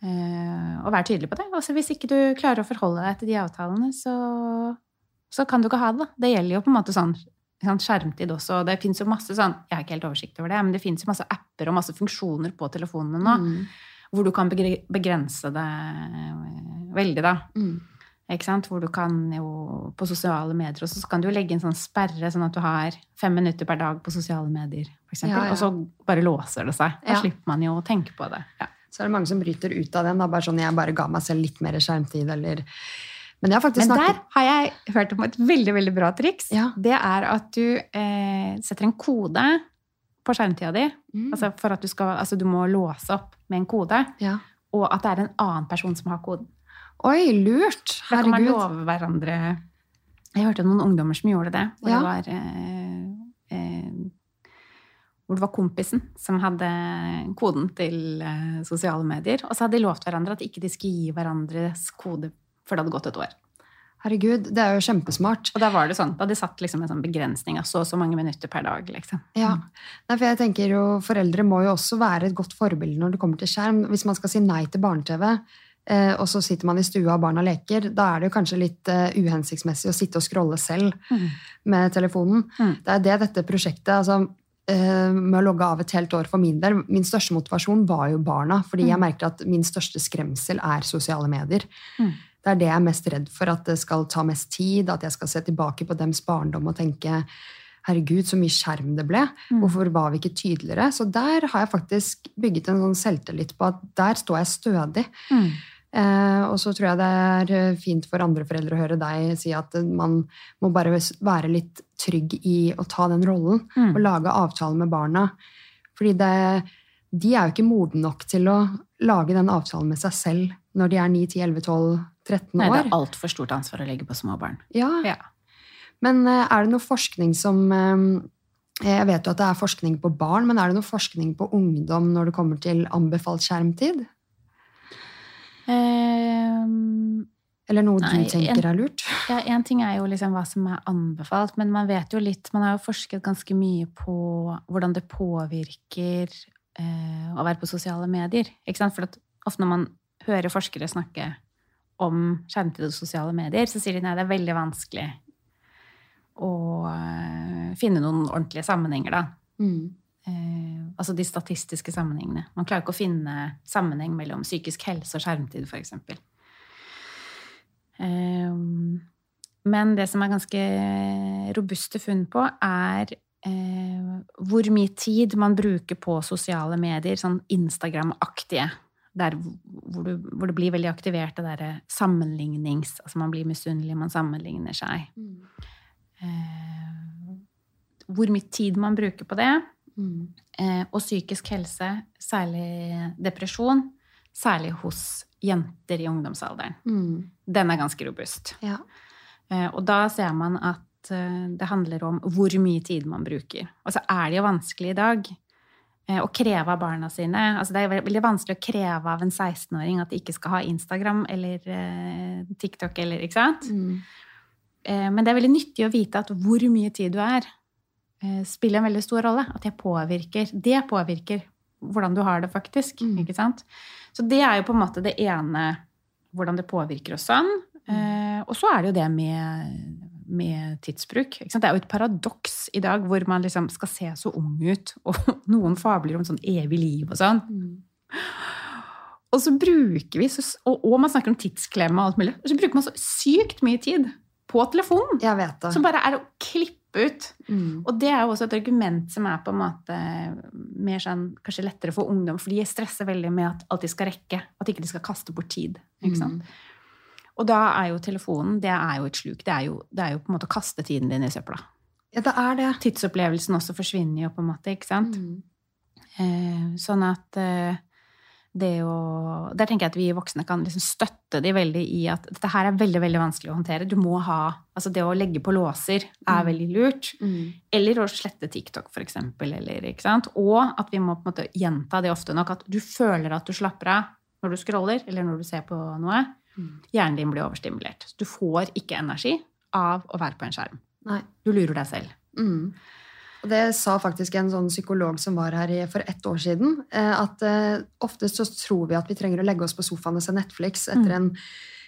Eh, og vær tydelig på det. Altså, hvis ikke du klarer å forholde deg til de avtalene, så, så kan du ikke ha det. da. Det gjelder jo på en måte sånn sånn skjermtid også. Det fins jo masse sånn Jeg har ikke helt oversikt over det, men det fins jo masse apper og masse funksjoner på telefonene nå Mm. hvor du kan begrense det eh, veldig, da. Mm. Ikke sant? Hvor du kan jo på sosiale medier også, så kan du jo legge en sånn sperre, sånn at du har fem minutter per dag på sosiale medier, eksempel. Ja, ja. Og så bare låser det seg. Da Ja. slipper man jo å tenke på det. Ja. Så er det mange som bryter ut av den. Da, bare sånn, jeg bare ga meg selv litt mer skjermtid, eller Men Men der snakket har jeg hørt om et veldig veldig bra triks. Ja. Det er at du eh, setter en kode på skjermtida di. Mm. Altså for at du skal Altså du må låse opp med en kode. ja. Og at det er en annen person som har koden. Oi, lurt! Herregud. Da kan man love hverandre Jeg hørte noen ungdommer som gjorde det. Hvor Ja. det var eh, eh, hvor det var kompisen som hadde koden til eh, sosiale medier. Og så hadde de lovt hverandre at ikke de skulle gi hverandres kode før det hadde gått et år. Herregud, det er jo kjempesmart. Og da var det sånn, da hadde de satt liksom en sånn begrensning av så og så mange minutter per dag. liksom. Ja. Nei, for jeg tenker jo, Foreldre må jo også være et godt forbilde når det kommer til skjerm. Hvis man skal si nei til barne-TV, eh, og så sitter man i stua og barna leker, da er det jo kanskje litt eh, uhensiktsmessig å sitte og scrolle selv Mm. med telefonen. Mm. Det er det dette prosjektet altså, med å logge av et helt år for min del. Min største motivasjon var jo barna, fordi jeg Mm. merker at min største skremsel er sosiale medier. Mm. Det er det jeg er mest redd for, at det skal ta mest tid, at jeg skal se tilbake på dems barndom og tenke herregud, så mye skjerm det ble. Mm. Hvorfor var vi ikke tydeligere? Så der har jeg faktisk bygget en sånn selvtillit på at der står jeg stødig. Mm. Eh, og så tror jeg det er eh, fint for andre foreldre å høre deg si at man må bare være litt trygg i å ta den rollen Mm. og lage avtaler med barna. Fordi det, de er jo ikke modne nok til å lage den avtalen med seg selv når de er 9, 10, 11, 12, 13 år. Nei, det er altfor stort ansvar å legge på små barn. Ja, Ja. Men eh, er det noe forskning som Jeg vet jo at det er forskning på barn, men er det noe forskning på ungdom når det kommer til anbefalt skjermtid? Eller noe Nei, du tenker en- er lurt? Ja, Én ting er jo liksom hva som er anbefalt, men man vet jo litt Man har jo forsket ganske mye på hvordan det påvirker eh, å være på sosiale medier. Ikke sant? For at ofte når man hører forskere snakke om skjermtid og sosiale medier, så sier de nei, det er veldig vanskelig å eh, finne noen ordentlige sammenhenger, da. Mm. Eh, altså de statistiske sammenhengene. Man klarer ikke å finne sammenheng mellom psykisk helse og skjermtid, f.eks. Eh, men det som er ganske robuste funn på, er eh, hvor mye tid man bruker på sosiale medier, sånn Instagram-aktige. Der hvor, du, hvor det blir veldig aktivert det derre sammenlignings... Altså man blir misunnelig, man sammenligner seg. Eh, hvor mye tid man bruker på det, Mm. eh, og psykisk helse, særlig depresjon, særlig hos jenter i ungdomsalderen. Mm. Den er ganske robust. Ja. Eh, og da ser man at eh, det handler om hvor mye tid man bruker. Og så er det jo vanskelig i dag eh, å kreve av barna sine altså Det er veldig vanskelig å kreve av en 16-åring at de ikke skal ha Instagram eller TikTok eller Ikke sant? Mm. Men det er veldig nyttig å vite at hvor mye tid du er, spiller en veldig stor rolle. At det påvirker, det påvirker hvordan du har det faktisk. Mm. ikke sant? Så det er jo på en måte det ene, hvordan det påvirker oss sånn. Eh, og så er det jo det med, med tidsbruk. Ikke sant? Det er jo et paradoks i dag hvor man liksom skal se så ung ut, <laughs> og noen fabler om sånn evig liv og sånn. Mm. Og så bruker vi, så, og, og man snakker om tidsklemme og alt mulig, og så bruker man så sykt mye tid på telefonen. Jeg vet det. Som bare er å klippe ut. Mm. Og det er jo også et argument som er på en måte mer sånn, kanskje lettere for ungdom, for de stresser veldig med at alt de skal rekke, at ikke de skal kaste bort tid. Ikke sant? Mm. Og da er jo telefonen det er jo et sluk. Det er jo, det er jo på en måte å kaste tiden din i søpla. Ja, det er det. Tidsopplevelsen også forsvinner jo på en måte, ikke sant? Mm. Eh, sånn at eh, å Der tenker jeg at vi voksne kan liksom støtte de veldig i at dette her er veldig veldig vanskelig å håndtere. Du må ha Altså det å legge på låser er Mm. veldig lurt. Mm. Eller å slette TikTok, for eksempel. Eller? Og at vi må på en måte gjenta det ofte nok. At du føler at du slapper av når du scroller, eller når du ser på noe. Mm. Hjernen din blir overstimulert. Du får ikke energi av å være på en skjerm. Nei. Du lurer deg selv. Mm. Det sa faktisk en sånn psykolog som var her for ett år siden, eh, at eh, oftest så tror vi at vi trenger å legge oss på sofaen og se Netflix etter Mm. en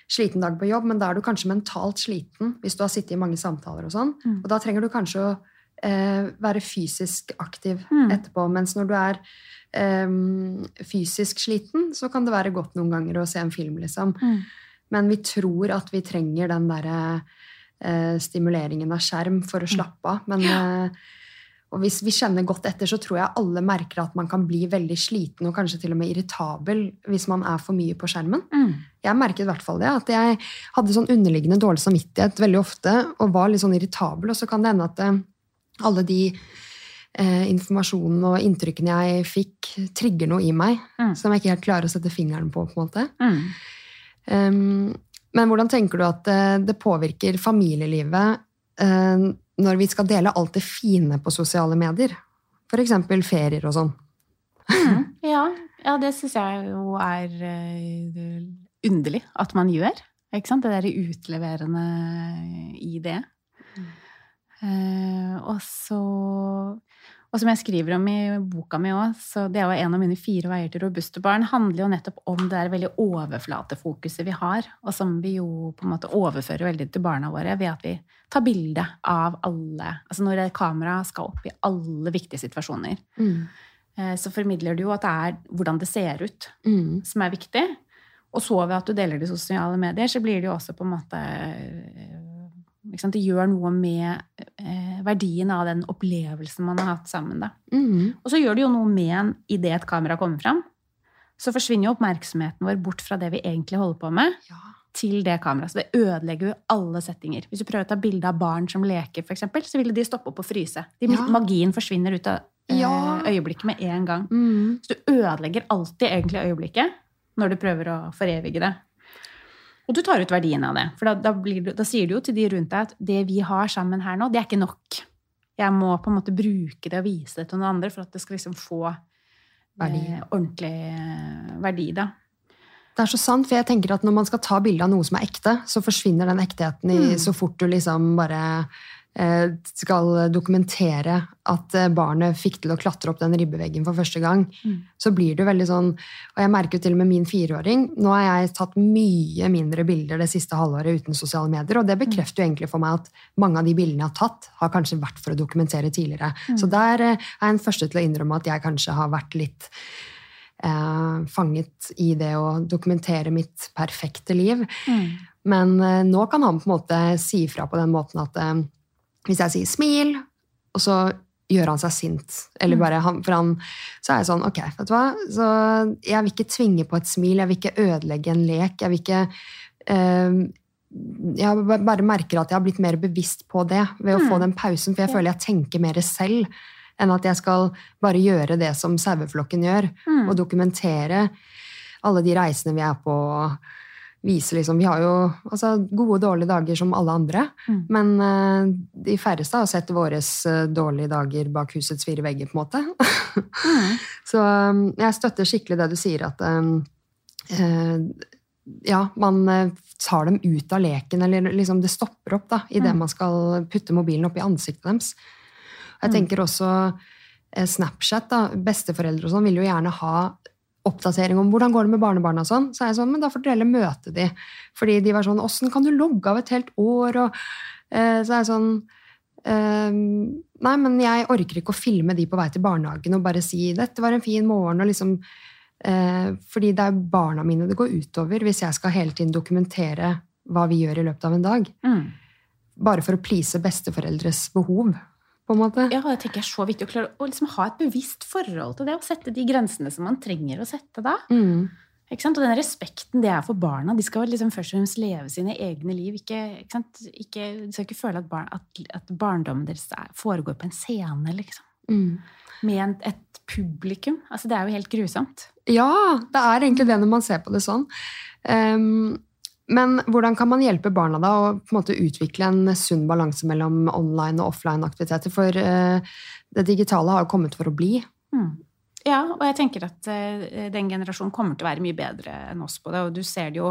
sliten dag på jobb, men da er du kanskje mentalt sliten hvis du har sittet i mange samtaler og sånn. Mm. Og da trenger du kanskje å eh, være fysisk aktiv Mm. etterpå, mens når du er eh, fysisk sliten, så kan det være godt noen ganger å se en film, liksom. Men vi tror at vi trenger den derre eh, stimuleringen av skjerm for å slappe av. Men eh, og hvis vi kjenner godt etter, så tror jeg alle merker at man kan bli veldig sliten og kanskje til og med irritabel hvis man er for mye på skjermen. Mm. Jeg merket i hvert fall det, at jeg hadde sånn underliggende dårlig samvittighet veldig ofte og var litt sånn irritabel, og så kan det hende at eh, alle de eh, informasjonen og inntrykkene jeg fikk, trigger noe i meg Mm. som jeg ikke helt klarer å sette fingeren på. på en måte. Mm. Um, men hvordan tenker du at det, det påvirker familielivet eh, når vi skal dele alt det fine på sosiale medier? F.eks. ferier og sånn. Mm. <laughs> Ja, ja, det syns jeg jo er uh, underlig at man gjør. Ikke sant? Det derre utleverende i det. Eh, og så Og som jeg skriver om i boka mi òg, så det er jo en av mine fire veier til robuste barn, handler jo nettopp om det der veldig overflatefokuset vi har, og som vi jo på en måte overfører veldig til barna våre ved at vi tar bilde av alle Altså når kameraet skal opp i alle viktige situasjoner, Mm. eh, så formidler du jo at det er hvordan det ser ut, Mm. som er viktig. Og så ved at du deler det i sosiale medier, så blir det jo også på en måte eh, Det gjør noe med eh, verdien av den opplevelsen man har hatt sammen. Mm. Og så gjør det jo noe med en idet et kamera kommer fram. Så forsvinner jo oppmerksomheten vår bort fra det vi egentlig holder på med, Ja. Til det kameraet. Så det ødelegger jo alle settinger. Hvis du prøver å ta bilde av barn som leker, eksempel, så ville de stoppe opp og fryse. De, Ja. Magien forsvinner ut av eh, Ja. øyeblikket med en gang. Mm. Så du ødelegger alltid egentlig øyeblikket når du prøver å forevige det. Og du tar ut verdien av det. For da, da, blir du, da sier du jo til de rundt deg at det vi har sammen her nå, det er ikke nok. Jeg må på en måte bruke det og vise det til noen andre for at det skal liksom få Verdi. eh, ordentlig eh, verdi, da. Det er så sant, for jeg tenker at når man skal ta bilde av noe som er ekte, så forsvinner den ektheten i, Mm. så fort du liksom bare eh, skal dokumentere at eh, barnet fikk til å klatre opp den ribbeveggen for første gang. Mm. Så blir det veldig sånn Og jeg merker jo til og med min fireåring. Nå har jeg tatt mye mindre bilder det siste halvåret uten sosiale medier, og det bekrefter jo egentlig for meg at mange av de bildene jeg har tatt, har kanskje vært for å dokumentere tidligere. Så der eh, er jeg den første til å innrømme at jeg kanskje har vært litt fanget i det å dokumentere mitt perfekte liv. Men eh, nå kan han på en måte si fra på den måten at eh, hvis jeg sier 'smil', og så gjør han seg sint, eller Mm. bare han, for han, så er jeg sånn Ok, vet du hva, så jeg vil ikke tvinge på et smil, jeg vil ikke ødelegge en lek, jeg vil ikke eh, Jeg bare merker at jeg har blitt mer bevisst på det ved å Mm. få den pausen, for jeg føler jeg tenker mer selv enn at jeg skal bare gjøre det som saueflokken gjør Mm. og dokumentere alle de reisene vi er på. og Vise liksom, Vi har jo altså, gode og dårlige dager som alle andre, Mm. men uh, de færreste har sett våre dårlige dager bak husets fire vegger. på en måte. Mm. <laughs> Så um, jeg støtter skikkelig det du sier, at um, uh, ja, man eh, tar dem ut av leken, eller liksom det stopper opp da, idet Mm. man skal putte mobilen opp i ansiktet deres. Jeg Mm. tenker også eh, Snapchat, da, besteforeldre og sånn, vil jo gjerne ha oppdatering om hvordan går det med barnebarna og sånn. Så er jeg sånn, men da får dere heller møte de. Fordi de var sånn, åssen kan du logge av et helt år? Og, eh, så er jeg sånn, eh, nei, men jeg orker ikke å filme de på vei til barnehagen og bare si, dette var en fin morgen, og liksom, eh, fordi det er barna mine det går utover hvis jeg skal hele tiden dokumentere hva vi gjør i løpet av en dag. Mm. Bare for å please besteforeldres behov, på en måte. Ja, det tenker jeg er så viktig å klare å liksom ha et bevisst forhold til det, og sette de grensene som man trenger å sette da. Mm. Ikke sant? Og den respekten det er for barna. De skal liksom først og fremst leve sine egne liv. Ikke, ikke? Ikke, de skal ikke føle at, barn, at, at barndommen deres er, foregår på en scene, liksom. Mm. Med en, et publikum. Altså, det er jo helt grusomt. Ja, det er egentlig det når man ser på det sånn. Ehm, men hvordan kan man hjelpe barna da å på en måte utvikle en sunn balanse mellom online og offline aktiviteter? For eh, det digitale har jo kommet for å bli. Mm. Ja, og jeg tenker at eh, den generasjonen kommer til å være mye bedre enn oss på det. Og du ser det jo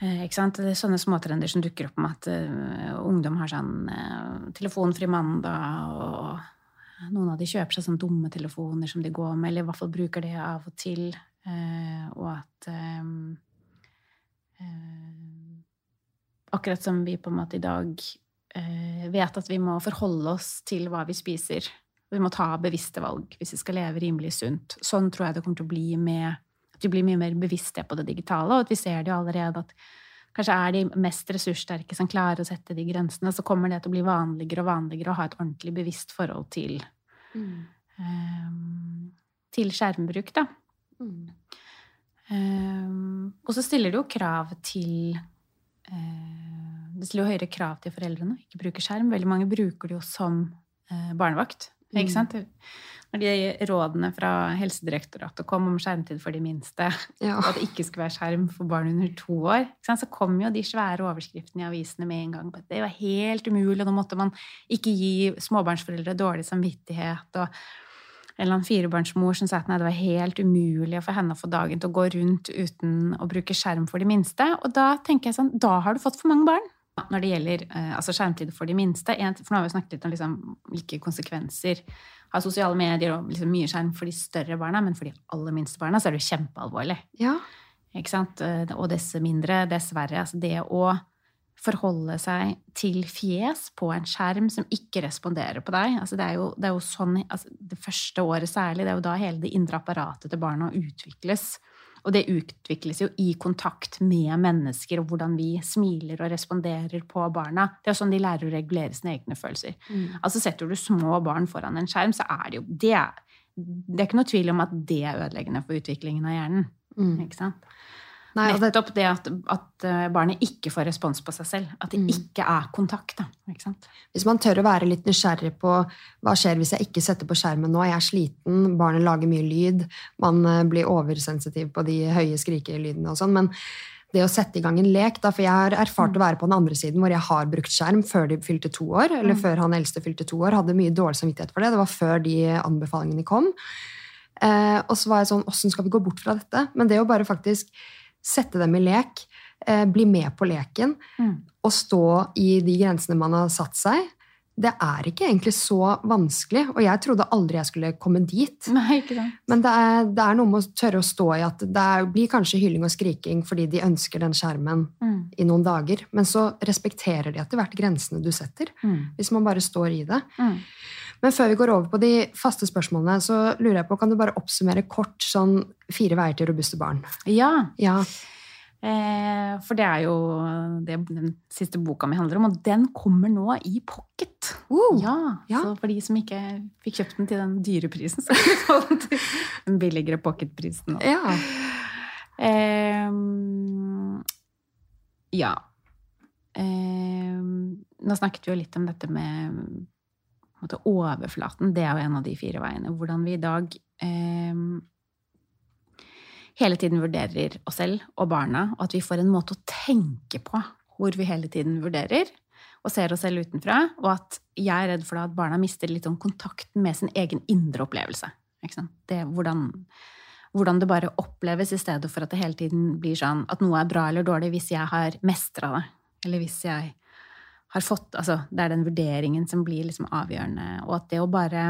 eh, ikke sant? Det er sånne småtrender som dukker opp med at ungdom har sånn telefonfri mandag, og noen av de kjøper seg sånne dumme telefoner som de går med, eller i hvert fall bruker det av og til. og at Akkurat som vi på en måte i dag eh, vet at vi må forholde oss til hva vi spiser. Vi må ta bevisste valg hvis vi skal leve rimelig sunt. Sånn tror jeg det kommer til å bli med at vi blir mye mer bevisste på det digitale, og at vi ser det jo allerede at kanskje er de mest ressurssterke som klarer å sette de grensene, så kommer det til å bli vanligere og vanligere å ha et ordentlig bevisst forhold til, eh, til skjermbruk, da. Um, og så stiller det jo krav til uh, Det stiller jo høyere krav til foreldrene ikke bruke skjerm. Veldig mange bruker det jo som uh, barnevakt. Mm. Ikke sant? Når de rådene fra Helsedirektoratet kom om skjermtid for de minste, Ja. og at det ikke skulle være skjerm for barn under to år, så kom jo de svære overskriftene i avisene med en gang. på at Det var helt umulig, og nå måtte man ikke gi småbarnsforeldre dårlig samvittighet. og eller annen firebarnsmor som sa at nei, det var helt umulig for henne å få dagen til å gå rundt uten å bruke skjerm for de minste. Og da tenker jeg sånn, da har du fått for mange barn. Når det gjelder eh, altså skjermtid for de minste, for nå har vi snakket litt om liksom, hvilke konsekvenser har sosiale medier og liksom mye skjerm for de større barna, men for de aller minste barna så er det jo kjempealvorlig. Ja. Ikke sant? Eh, og dess mindre, dessverre. Altså det å forholde seg til fjes på en skjerm som ikke responderer på deg. Altså det, er jo, det, er jo, sånn altså Det første året særlig, det er jo da hele det indre apparatet til barna utvikles. Og det utvikles jo i kontakt med mennesker, og hvordan vi smiler og responderer på barna. Det er jo sånn de lærer å regulere sine egne følelser. Mm. Altså Setter du små barn foran en skjerm, så er det jo det det er ikke noe tvil om at det er ødeleggende for utviklingen av hjernen. Mm. Ikke sant? Nei, Nettopp det at, at, eh, barnet ikke får respons på seg selv. At det mm. ikke er kontakt. Ikke hvis man tør å være litt nysgjerrig på hva skjer hvis jeg ikke setter på skjermen nå, jeg er sliten, barnet lager mye lyd, man eh, blir oversensitiv på de høye skrikelydene og sånn, men det å sette i gang en lek da, For jeg har erfart mm. å være på den andre siden hvor jeg har brukt skjerm før de fylte to år, eller mm. før han eldste fylte to år. Hadde mye dårlig samvittighet for det. Det var før de anbefalingene kom. Eh, og så var jeg sånn Åssen skal vi gå bort fra dette? Men det å bare faktisk sette dem i lek, eh, bli med på leken mm. og stå i de grensene man har satt seg. Det er ikke egentlig så vanskelig, og jeg trodde aldri jeg skulle komme dit. <laughs> Nei. Men det er, det er, noe med å tørre å stå i at det er, blir kanskje hylling og skriking fordi de ønsker den skjermen mm. i noen dager, men så respekterer de etter hvert grensene du setter, mm. hvis man bare står i det. Men før vi går over på de faste spørsmålene, så lurer jeg på, kan du bare oppsummere kort sånn fire veier til robuste barn? Ja. ja. Eh, for det er jo det den siste boka mi handler om, og den kommer nå i pocket. Uh, ja, ja, Så for de som ikke fikk kjøpt den til den dyre prisen, så kan vi få den til den billigere pocketprisen. Ja. Eh, ja. Eh, nå snakket vi jo litt om dette med måte, overflaten, det er jo en av de fire veiene. Hvordan vi i dag eh, hele tiden vurderer oss selv og barna, og at vi får en måte å tenke på hvor vi hele tiden vurderer og ser oss selv utenfra, og at jeg er redd for at barna mister litt om kontakten med sin egen indre opplevelse. Det, hvordan, hvordan, det bare oppleves, i stedet for at det hele tiden blir sånn at noe er bra eller dårlig hvis jeg har mestra det, eller hvis jeg har fått Altså, det er den vurderingen som blir liksom avgjørende, og at det å bare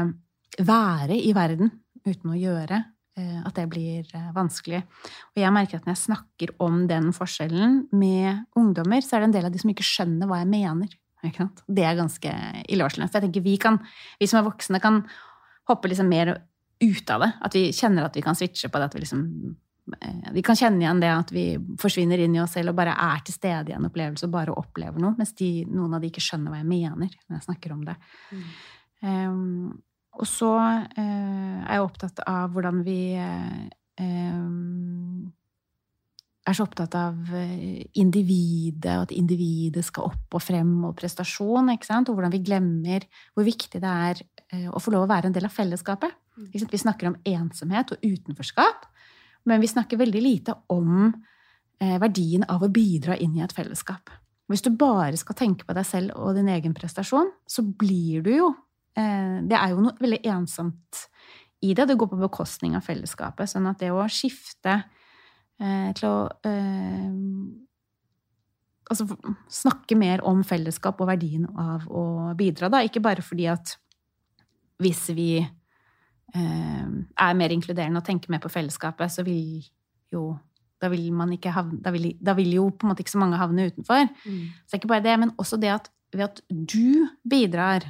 være i verden uten å gjøre, eh, at det blir eh, vanskelig. Og jeg merker at når jeg snakker om den forskjellen med ungdommer, så er det en del av de som ikke skjønner hva jeg mener. Det er ganske illevarslende. For jeg tenker vi kan, vi som er voksne, kan hoppe liksom mer ut av det. At vi kjenner at vi kan switche på det. At vi liksom vi kan kjenne igjen det at vi forsvinner inn i oss selv og bare er til stede i en opplevelse og bare opplever noe, mens de, noen av de ikke skjønner hva jeg mener når jeg snakker om det. Mm. Um, og så uh, er jeg opptatt av hvordan vi um, er så opptatt av individet, og at individet skal opp og frem, og prestasjon, ikke sant? og hvordan vi glemmer hvor viktig det er uh, å få lov å være en del av fellesskapet. Mm. Vi snakker om ensomhet og utenforskap. Men vi snakker veldig lite om eh, verdien av å bidra inn i et fellesskap. Hvis du bare skal tenke på deg selv og din egen prestasjon, så blir du jo eh, Det er jo noe veldig ensomt i det. Det går på bekostning av fellesskapet. Sånn at det å skifte eh, til å Altså snakke mer om fellesskap og verdien av å bidra, da. Ikke bare fordi at hvis vi er mer inkluderende og tenker mer på fellesskapet, så vil jo da vil, havne, da, vil, da vil, jo på en måte ikke så mange havne utenfor. Mm. Så det er ikke bare det, men også det at ved at du bidrar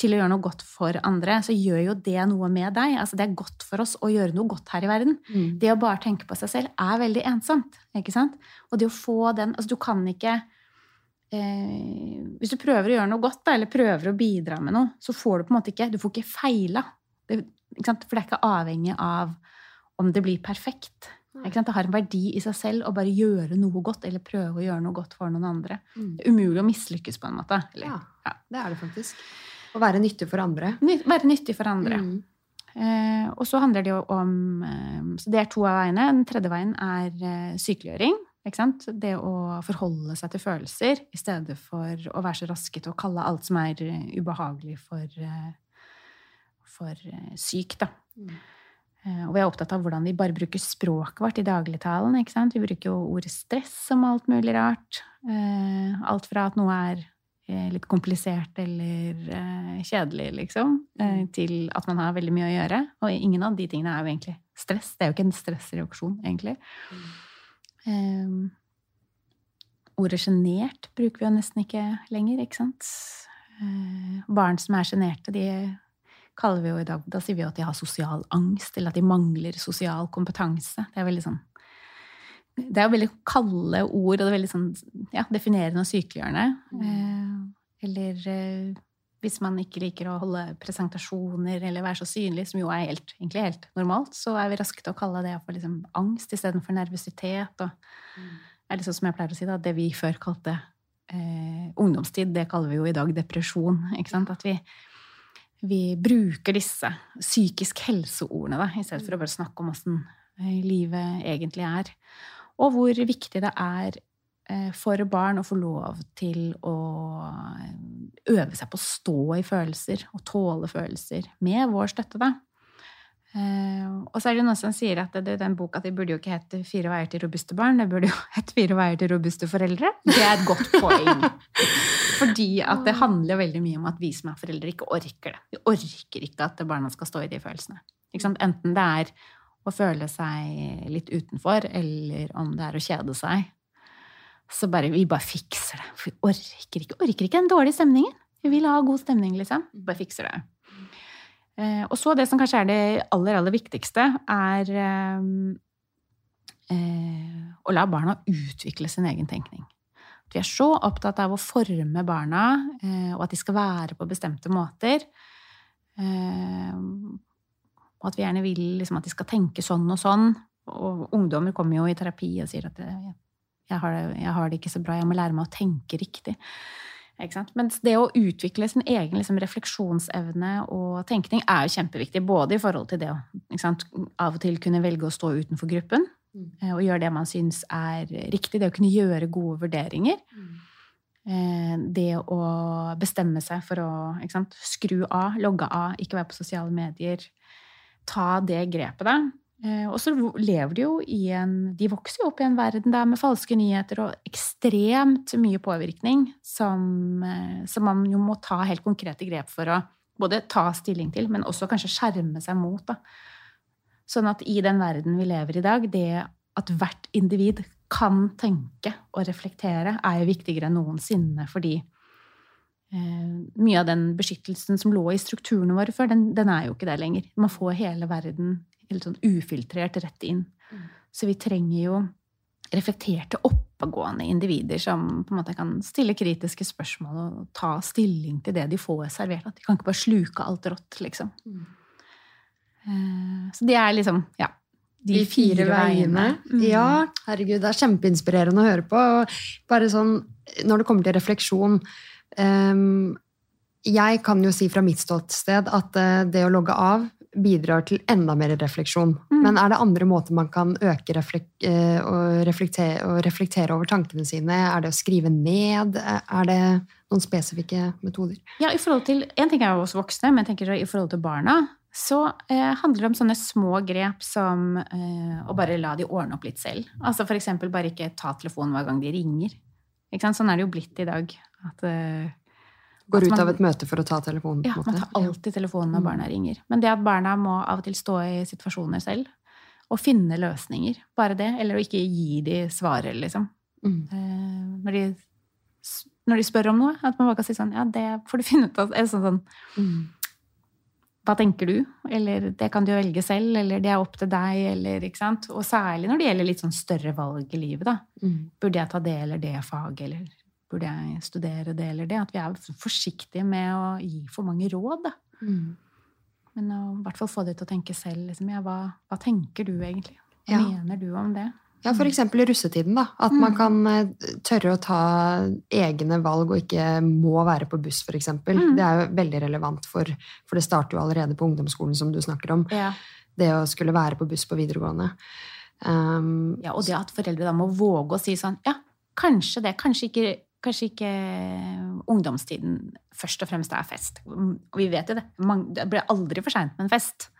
til å gjøre noe godt for andre, så gjør jo det noe med deg. Altså Det er godt for oss å gjøre noe godt her i verden. Mm. Det å bare tenke på seg selv er veldig ensomt. ikke sant? Og det å få den Altså, du kan ikke eh, Hvis du prøver å gjøre noe godt, da, eller prøver å bidra med noe, så får du på en måte ikke Du får ikke feila. Det, for det er ikke avhengig av om det blir perfekt. Det har en verdi i seg selv å bare gjøre noe godt eller prøve å gjøre noe godt for noen andre. Mm. Det er umulig å mislykkes, på en måte. Eller, ja, ja, det er det faktisk. Å være nyttig for andre. Være nyttig for andre. Mm. Eh, og så handler det jo om eh, Så det er to av veiene. Den tredje veien er eh, sykeliggjøring. Det å forholde seg til følelser i stedet for å være så raske til å kalle alt som er ubehagelig, for eh, for eh, syk, da. Mm. Eh, og vi er opptatt av hvordan vi bare bruker språket vårt i dagligtalen. ikke sant? Vi bruker jo ordet stress om alt mulig rart. Eh, alt fra at noe er litt komplisert eller kjedelig, liksom, til at man har veldig mye å gjøre. Og ingen av de tingene er jo egentlig stress. Det er jo ikke en stressreaksjon, egentlig. Mm. Ordet sjenert bruker vi jo nesten ikke lenger, ikke sant? Barn som er sjenerte, de kaller vi jo i dag Da sier vi jo at de har sosial angst, eller at de mangler sosial kompetanse. Det er veldig sånn Det er jo veldig kalde ord, og det er veldig sånn ja, definerende og sykeliggjørende. Eh, eller eh, hvis man ikke liker å holde presentasjoner eller være så synlig, som jo er helt, egentlig helt normalt, så er vi raske til å kalle det for liksom angst istedenfor nervøsitet. Og mm. er liksom som jeg pleier å si, da, det vi før kalte eh, ungdomstid, det kaller vi jo i dag depresjon. At vi, vi bruker disse psykisk helse-ordene da, i stedet for å bare snakke om åssen eh, livet egentlig er. Og hvor viktig det er eh, for barn å få lov til å eh, øve seg på å stå i følelser og tåle følelser med vår støtte, da. Og så er det noen som sier at det, den boka det burde jo ikke hete 'Fire veier til robuste barn', det burde jo <laughs> hete 'Fire veier til robuste foreldre'. Det er et godt poeng. <laughs> Fordi at det handler veldig mye om at vi som er foreldre, ikke orker det. Vi orker ikke at barna skal stå i de følelsene. Enten det er å føle seg litt utenfor, eller om det er å kjede seg. Så bare, vi bare fikser det. For vi orker ikke, orker ikke den dårlige stemningen. Vi vil ha god stemning, liksom. Vi bare fikser det. Eh, og så det som kanskje er det aller, aller viktigste, er eh, eh, å la barna utvikle sin egen tenkning. At Vi er så opptatt av å forme barna, eh, og at de skal være på bestemte måter. Eh, og at vi gjerne vil liksom, at de skal tenke sånn og sånn. Og ungdommer kommer jo i terapi og sier at jeg har, det, jeg har det ikke så bra, jeg må lære meg å tenke riktig. Mens det å utvikle sin egen liksom, refleksjonsevne og tenkning er jo kjempeviktig. Både i forhold til det å av og til kunne velge å stå utenfor gruppen, Mm. Og gjøre det man syns er riktig. Det å kunne gjøre gode vurderinger. Mm. Eh, det å bestemme seg for å skru av, logge av, ikke være på sosiale medier. Ta det grepet, da. Eh, og så lever de jo i en De vokser jo opp i en verden der med falske nyheter og ekstremt mye påvirkning som, eh, som man jo må ta helt konkrete grep for å både ta stilling til, men også kanskje skjerme seg mot. da. Sånn at i den verden vi lever i i dag, det at hvert individ kan tenke og reflektere, er jo viktigere enn noensinne. Fordi eh, mye av den beskyttelsen som lå i strukturene våre før, den, den, er jo ikke der lenger. Man får hele verden helt sånn ufiltrert rett inn. Mm. Så vi trenger jo reflekterte, oppegående individer som på en måte kan stille kritiske spørsmål og ta stilling til det de får servert. At de kan ikke bare sluke alt rått, liksom. Mm. Eh, så det er liksom Ja. De, de fire, fire, veiene. veiene. Mm. Ja, herregud, det er kjempeinspirerende å høre på. Bare sånn, når det kommer til refleksjon um, Jeg kan jo si fra mitt ståsted at uh, det å logge av bidrar til enda mer refleksjon. Mm. Men er det andre måter man kan øke reflek uh, og, reflektere, og reflektere over tankene sine? Er det å skrive ned? Er det noen spesifikke metoder? Ja, i forhold til, En ting er jo oss voksne, men jeg tenker i forhold til barna så eh, handler det om sånne små grep som eh, å bare la de ordne opp litt selv. Altså eksempel bare ikke ta telefonen hver gang de ringer. Sånn er det jo blitt i dag. At, eh, Går man, ut av et møte for å ta telefonen? Ja, man tar alltid telefonen når mm. barna ringer. Men det at barna må av og til stå i situasjoner selv og finne løsninger, bare det, eller å ikke gi de svaret, liksom. Mm. Eh, når, de, når, de, spør om noe, at man bare kan si sånn Ja, det får du finne ut av. Sånn, sånn, mm hva tenker du? Eller det kan du velge selv, eller det er opp til deg, eller ikke sant. Og særlig når det gjelder litt sånn større valg i livet, da. Mm. Burde jeg ta det eller det faget, eller burde jeg studere det eller det? At vi er forsiktige med å gi for mange råd. Mm. Men å i hvert fall få det til å tenke selv. Liksom, ja, hva, hva tenker du egentlig? Hva ja. mener du om det? Ja, f.eks. i russetiden. da, At mm. man kan eh, tørre å ta egne valg og ikke må være på buss, f.eks. Mm. Det er jo veldig relevant, for, for, det starter jo allerede på ungdomsskolen, som du snakker om. Ja. Det å skulle være på buss på videregående. Um, ja, Og det at foreldre da må våge å si sånn Ja, kanskje det. Kanskje ikke, kanskje ikke ungdomstiden først og fremst er fest. Og vi vet jo det. Det blir aldri for seint med en fest.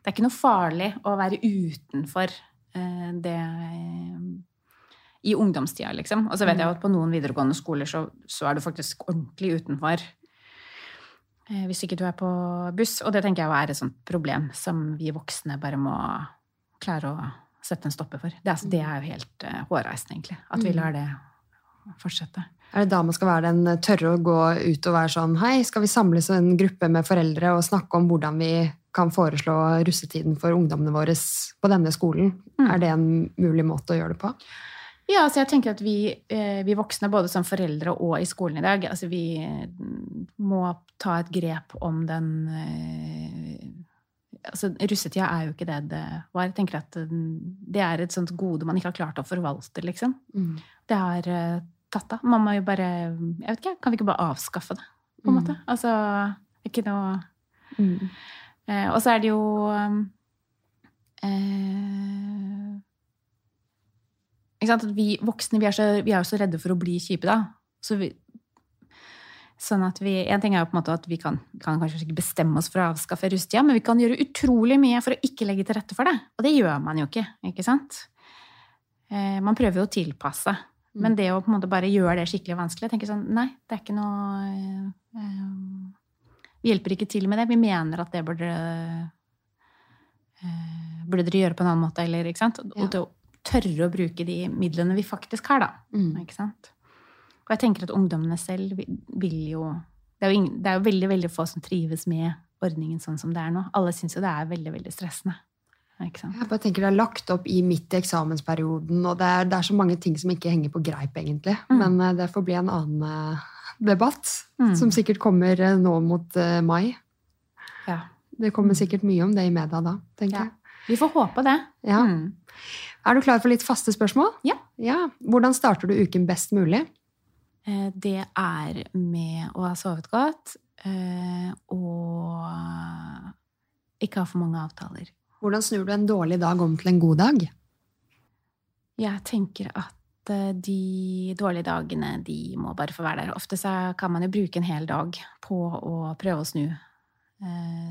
det er ikke noe farlig å være utenfor eh, det i ungdomstida, liksom. Og så vet jeg at på noen videregående skoler så, så er du faktisk ordentlig utenfor. Eh, hvis ikke du er på buss. Og det tenker jeg er et sånt problem som vi voksne bare må klare å sette en stopper for. Det er, det er jo helt hårreisende, egentlig. At vi mm. lar det fortsette. Er det da man skal være den eh, tørre å gå ut og være sånn Hei, skal vi samles en gruppe med foreldre og snakke om hvordan vi kan foreslå russetiden for ungdommene våre på denne skolen? Mm. Er det en mulig måte å gjøre det på? Ja, altså jeg tenker at vi, eh, vi, voksne, både som foreldre og i skolen i dag, altså vi eh, må ta et grep om den altså Russetida er jo ikke det det var. Jeg tenker at Det er et sånt gode man ikke har klart å forvalte, liksom. Mm. Det har tatt av. Man må jo bare Jeg vet ikke, kan vi ikke bare avskaffe det, på en mm. måte? Altså ikke noe mm. eh, Og så er det jo eh, vi voksne vi er, så, vi er, jo så redde for å bli kjipe, da. Så vi, sånn at vi, En ting er jo på en måte at vi kan, kan kanskje ikke bestemme oss for å avskaffe rusttida, men vi kan gjøre utrolig mye for å ikke legge til rette for det. Og det gjør man jo ikke. ikke sant? Eh, man prøver jo å tilpasse. Mm. Men det å på en måte bare gjøre det skikkelig vanskelig jeg sånn, Nei, det er ikke noe eh, Vi hjelper ikke til med det. Vi mener at det burde eh, Burde dere gjøre på en annen måte, eller ikke sant? Og, ja tørre å bruke de midlene vi faktisk har, da. Mm. Ikke sant? Og jeg tenker at ungdommene selv vil jo det er jo, ingen, det er jo, veldig veldig få som trives med ordningen sånn som det er nå. Alle syns jo det er veldig veldig stressende. Jeg bare tenker Det er lagt opp i midt i eksamensperioden, og det er, det er så mange ting som ikke henger på greip, egentlig. Mm. Men uh, det får bli en annen uh, debatt, mm. som sikkert kommer uh, nå mot mai. Ja. Det kommer sikkert mye om det i media da, tenker ja. jeg. Vi får håpe det. Ja. Mm. Er du klar for litt faste spørsmål? Ja. ja. Hvordan starter du uken best mulig? Eh, det er med å ha sovet godt eh, og ikke ha for mange avtaler. Hvordan snur du en dårlig dag om til en god dag? Jeg tenker at eh, de dårlige dagene, de må bare få være der. Ofte så kan man jo bruke en hel dag på å prøve å snu,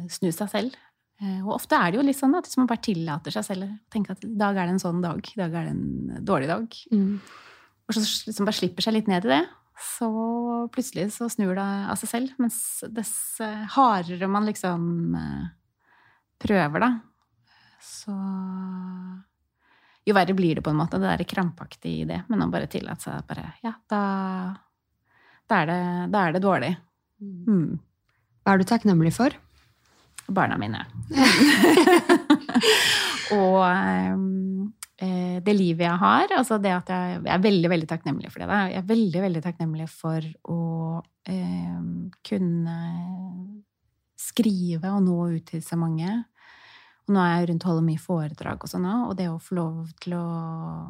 snu seg selv. Eh, og ofte er det jo litt sånn at man bare tillater seg selv å tenke at i dag er det en sånn dag. I dag er det en dårlig dag. Mm. Og så liksom bare slipper seg litt ned i det. Så plutselig så snur det av seg selv. Mens dess eh, hardere man liksom eh, prøver, da, så Jo verre blir det på en måte, det derre krampaktige i det. Men å bare tillate seg bare Ja, da, da, er, det, da er det dårlig. Mm. mm. Hva er du takknemlig for? barna mine. <laughs> og um, det livet jeg har, altså det at jeg, jeg, er veldig, veldig takknemlig for det. Da. Jeg er veldig, veldig takknemlig for å eh, kunne skrive og nå ut til så mange. Og nå er jeg rundt og holder mye foredrag og sånn og det å få lov til å,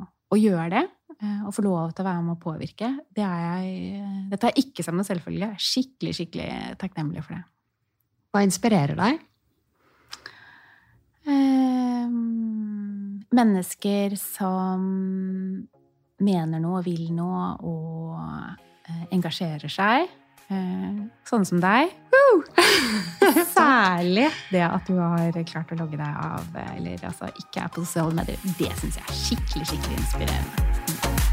å gjøre det, eh, og få lov til å være med å påvirke, det er jeg, Det tar jeg ikke som en selvfølge. Jeg er skikkelig, skikkelig takknemlig for det. Hva inspirerer deg? Eh, mennesker som mener noe, vil noe og eh, engasjerer seg. Eh, sånne som deg. <laughs> Særlig det at du har klart å logge deg av, eller altså ikke er på sosiale medier. Det syns jeg er skikkelig, skikkelig inspirerende.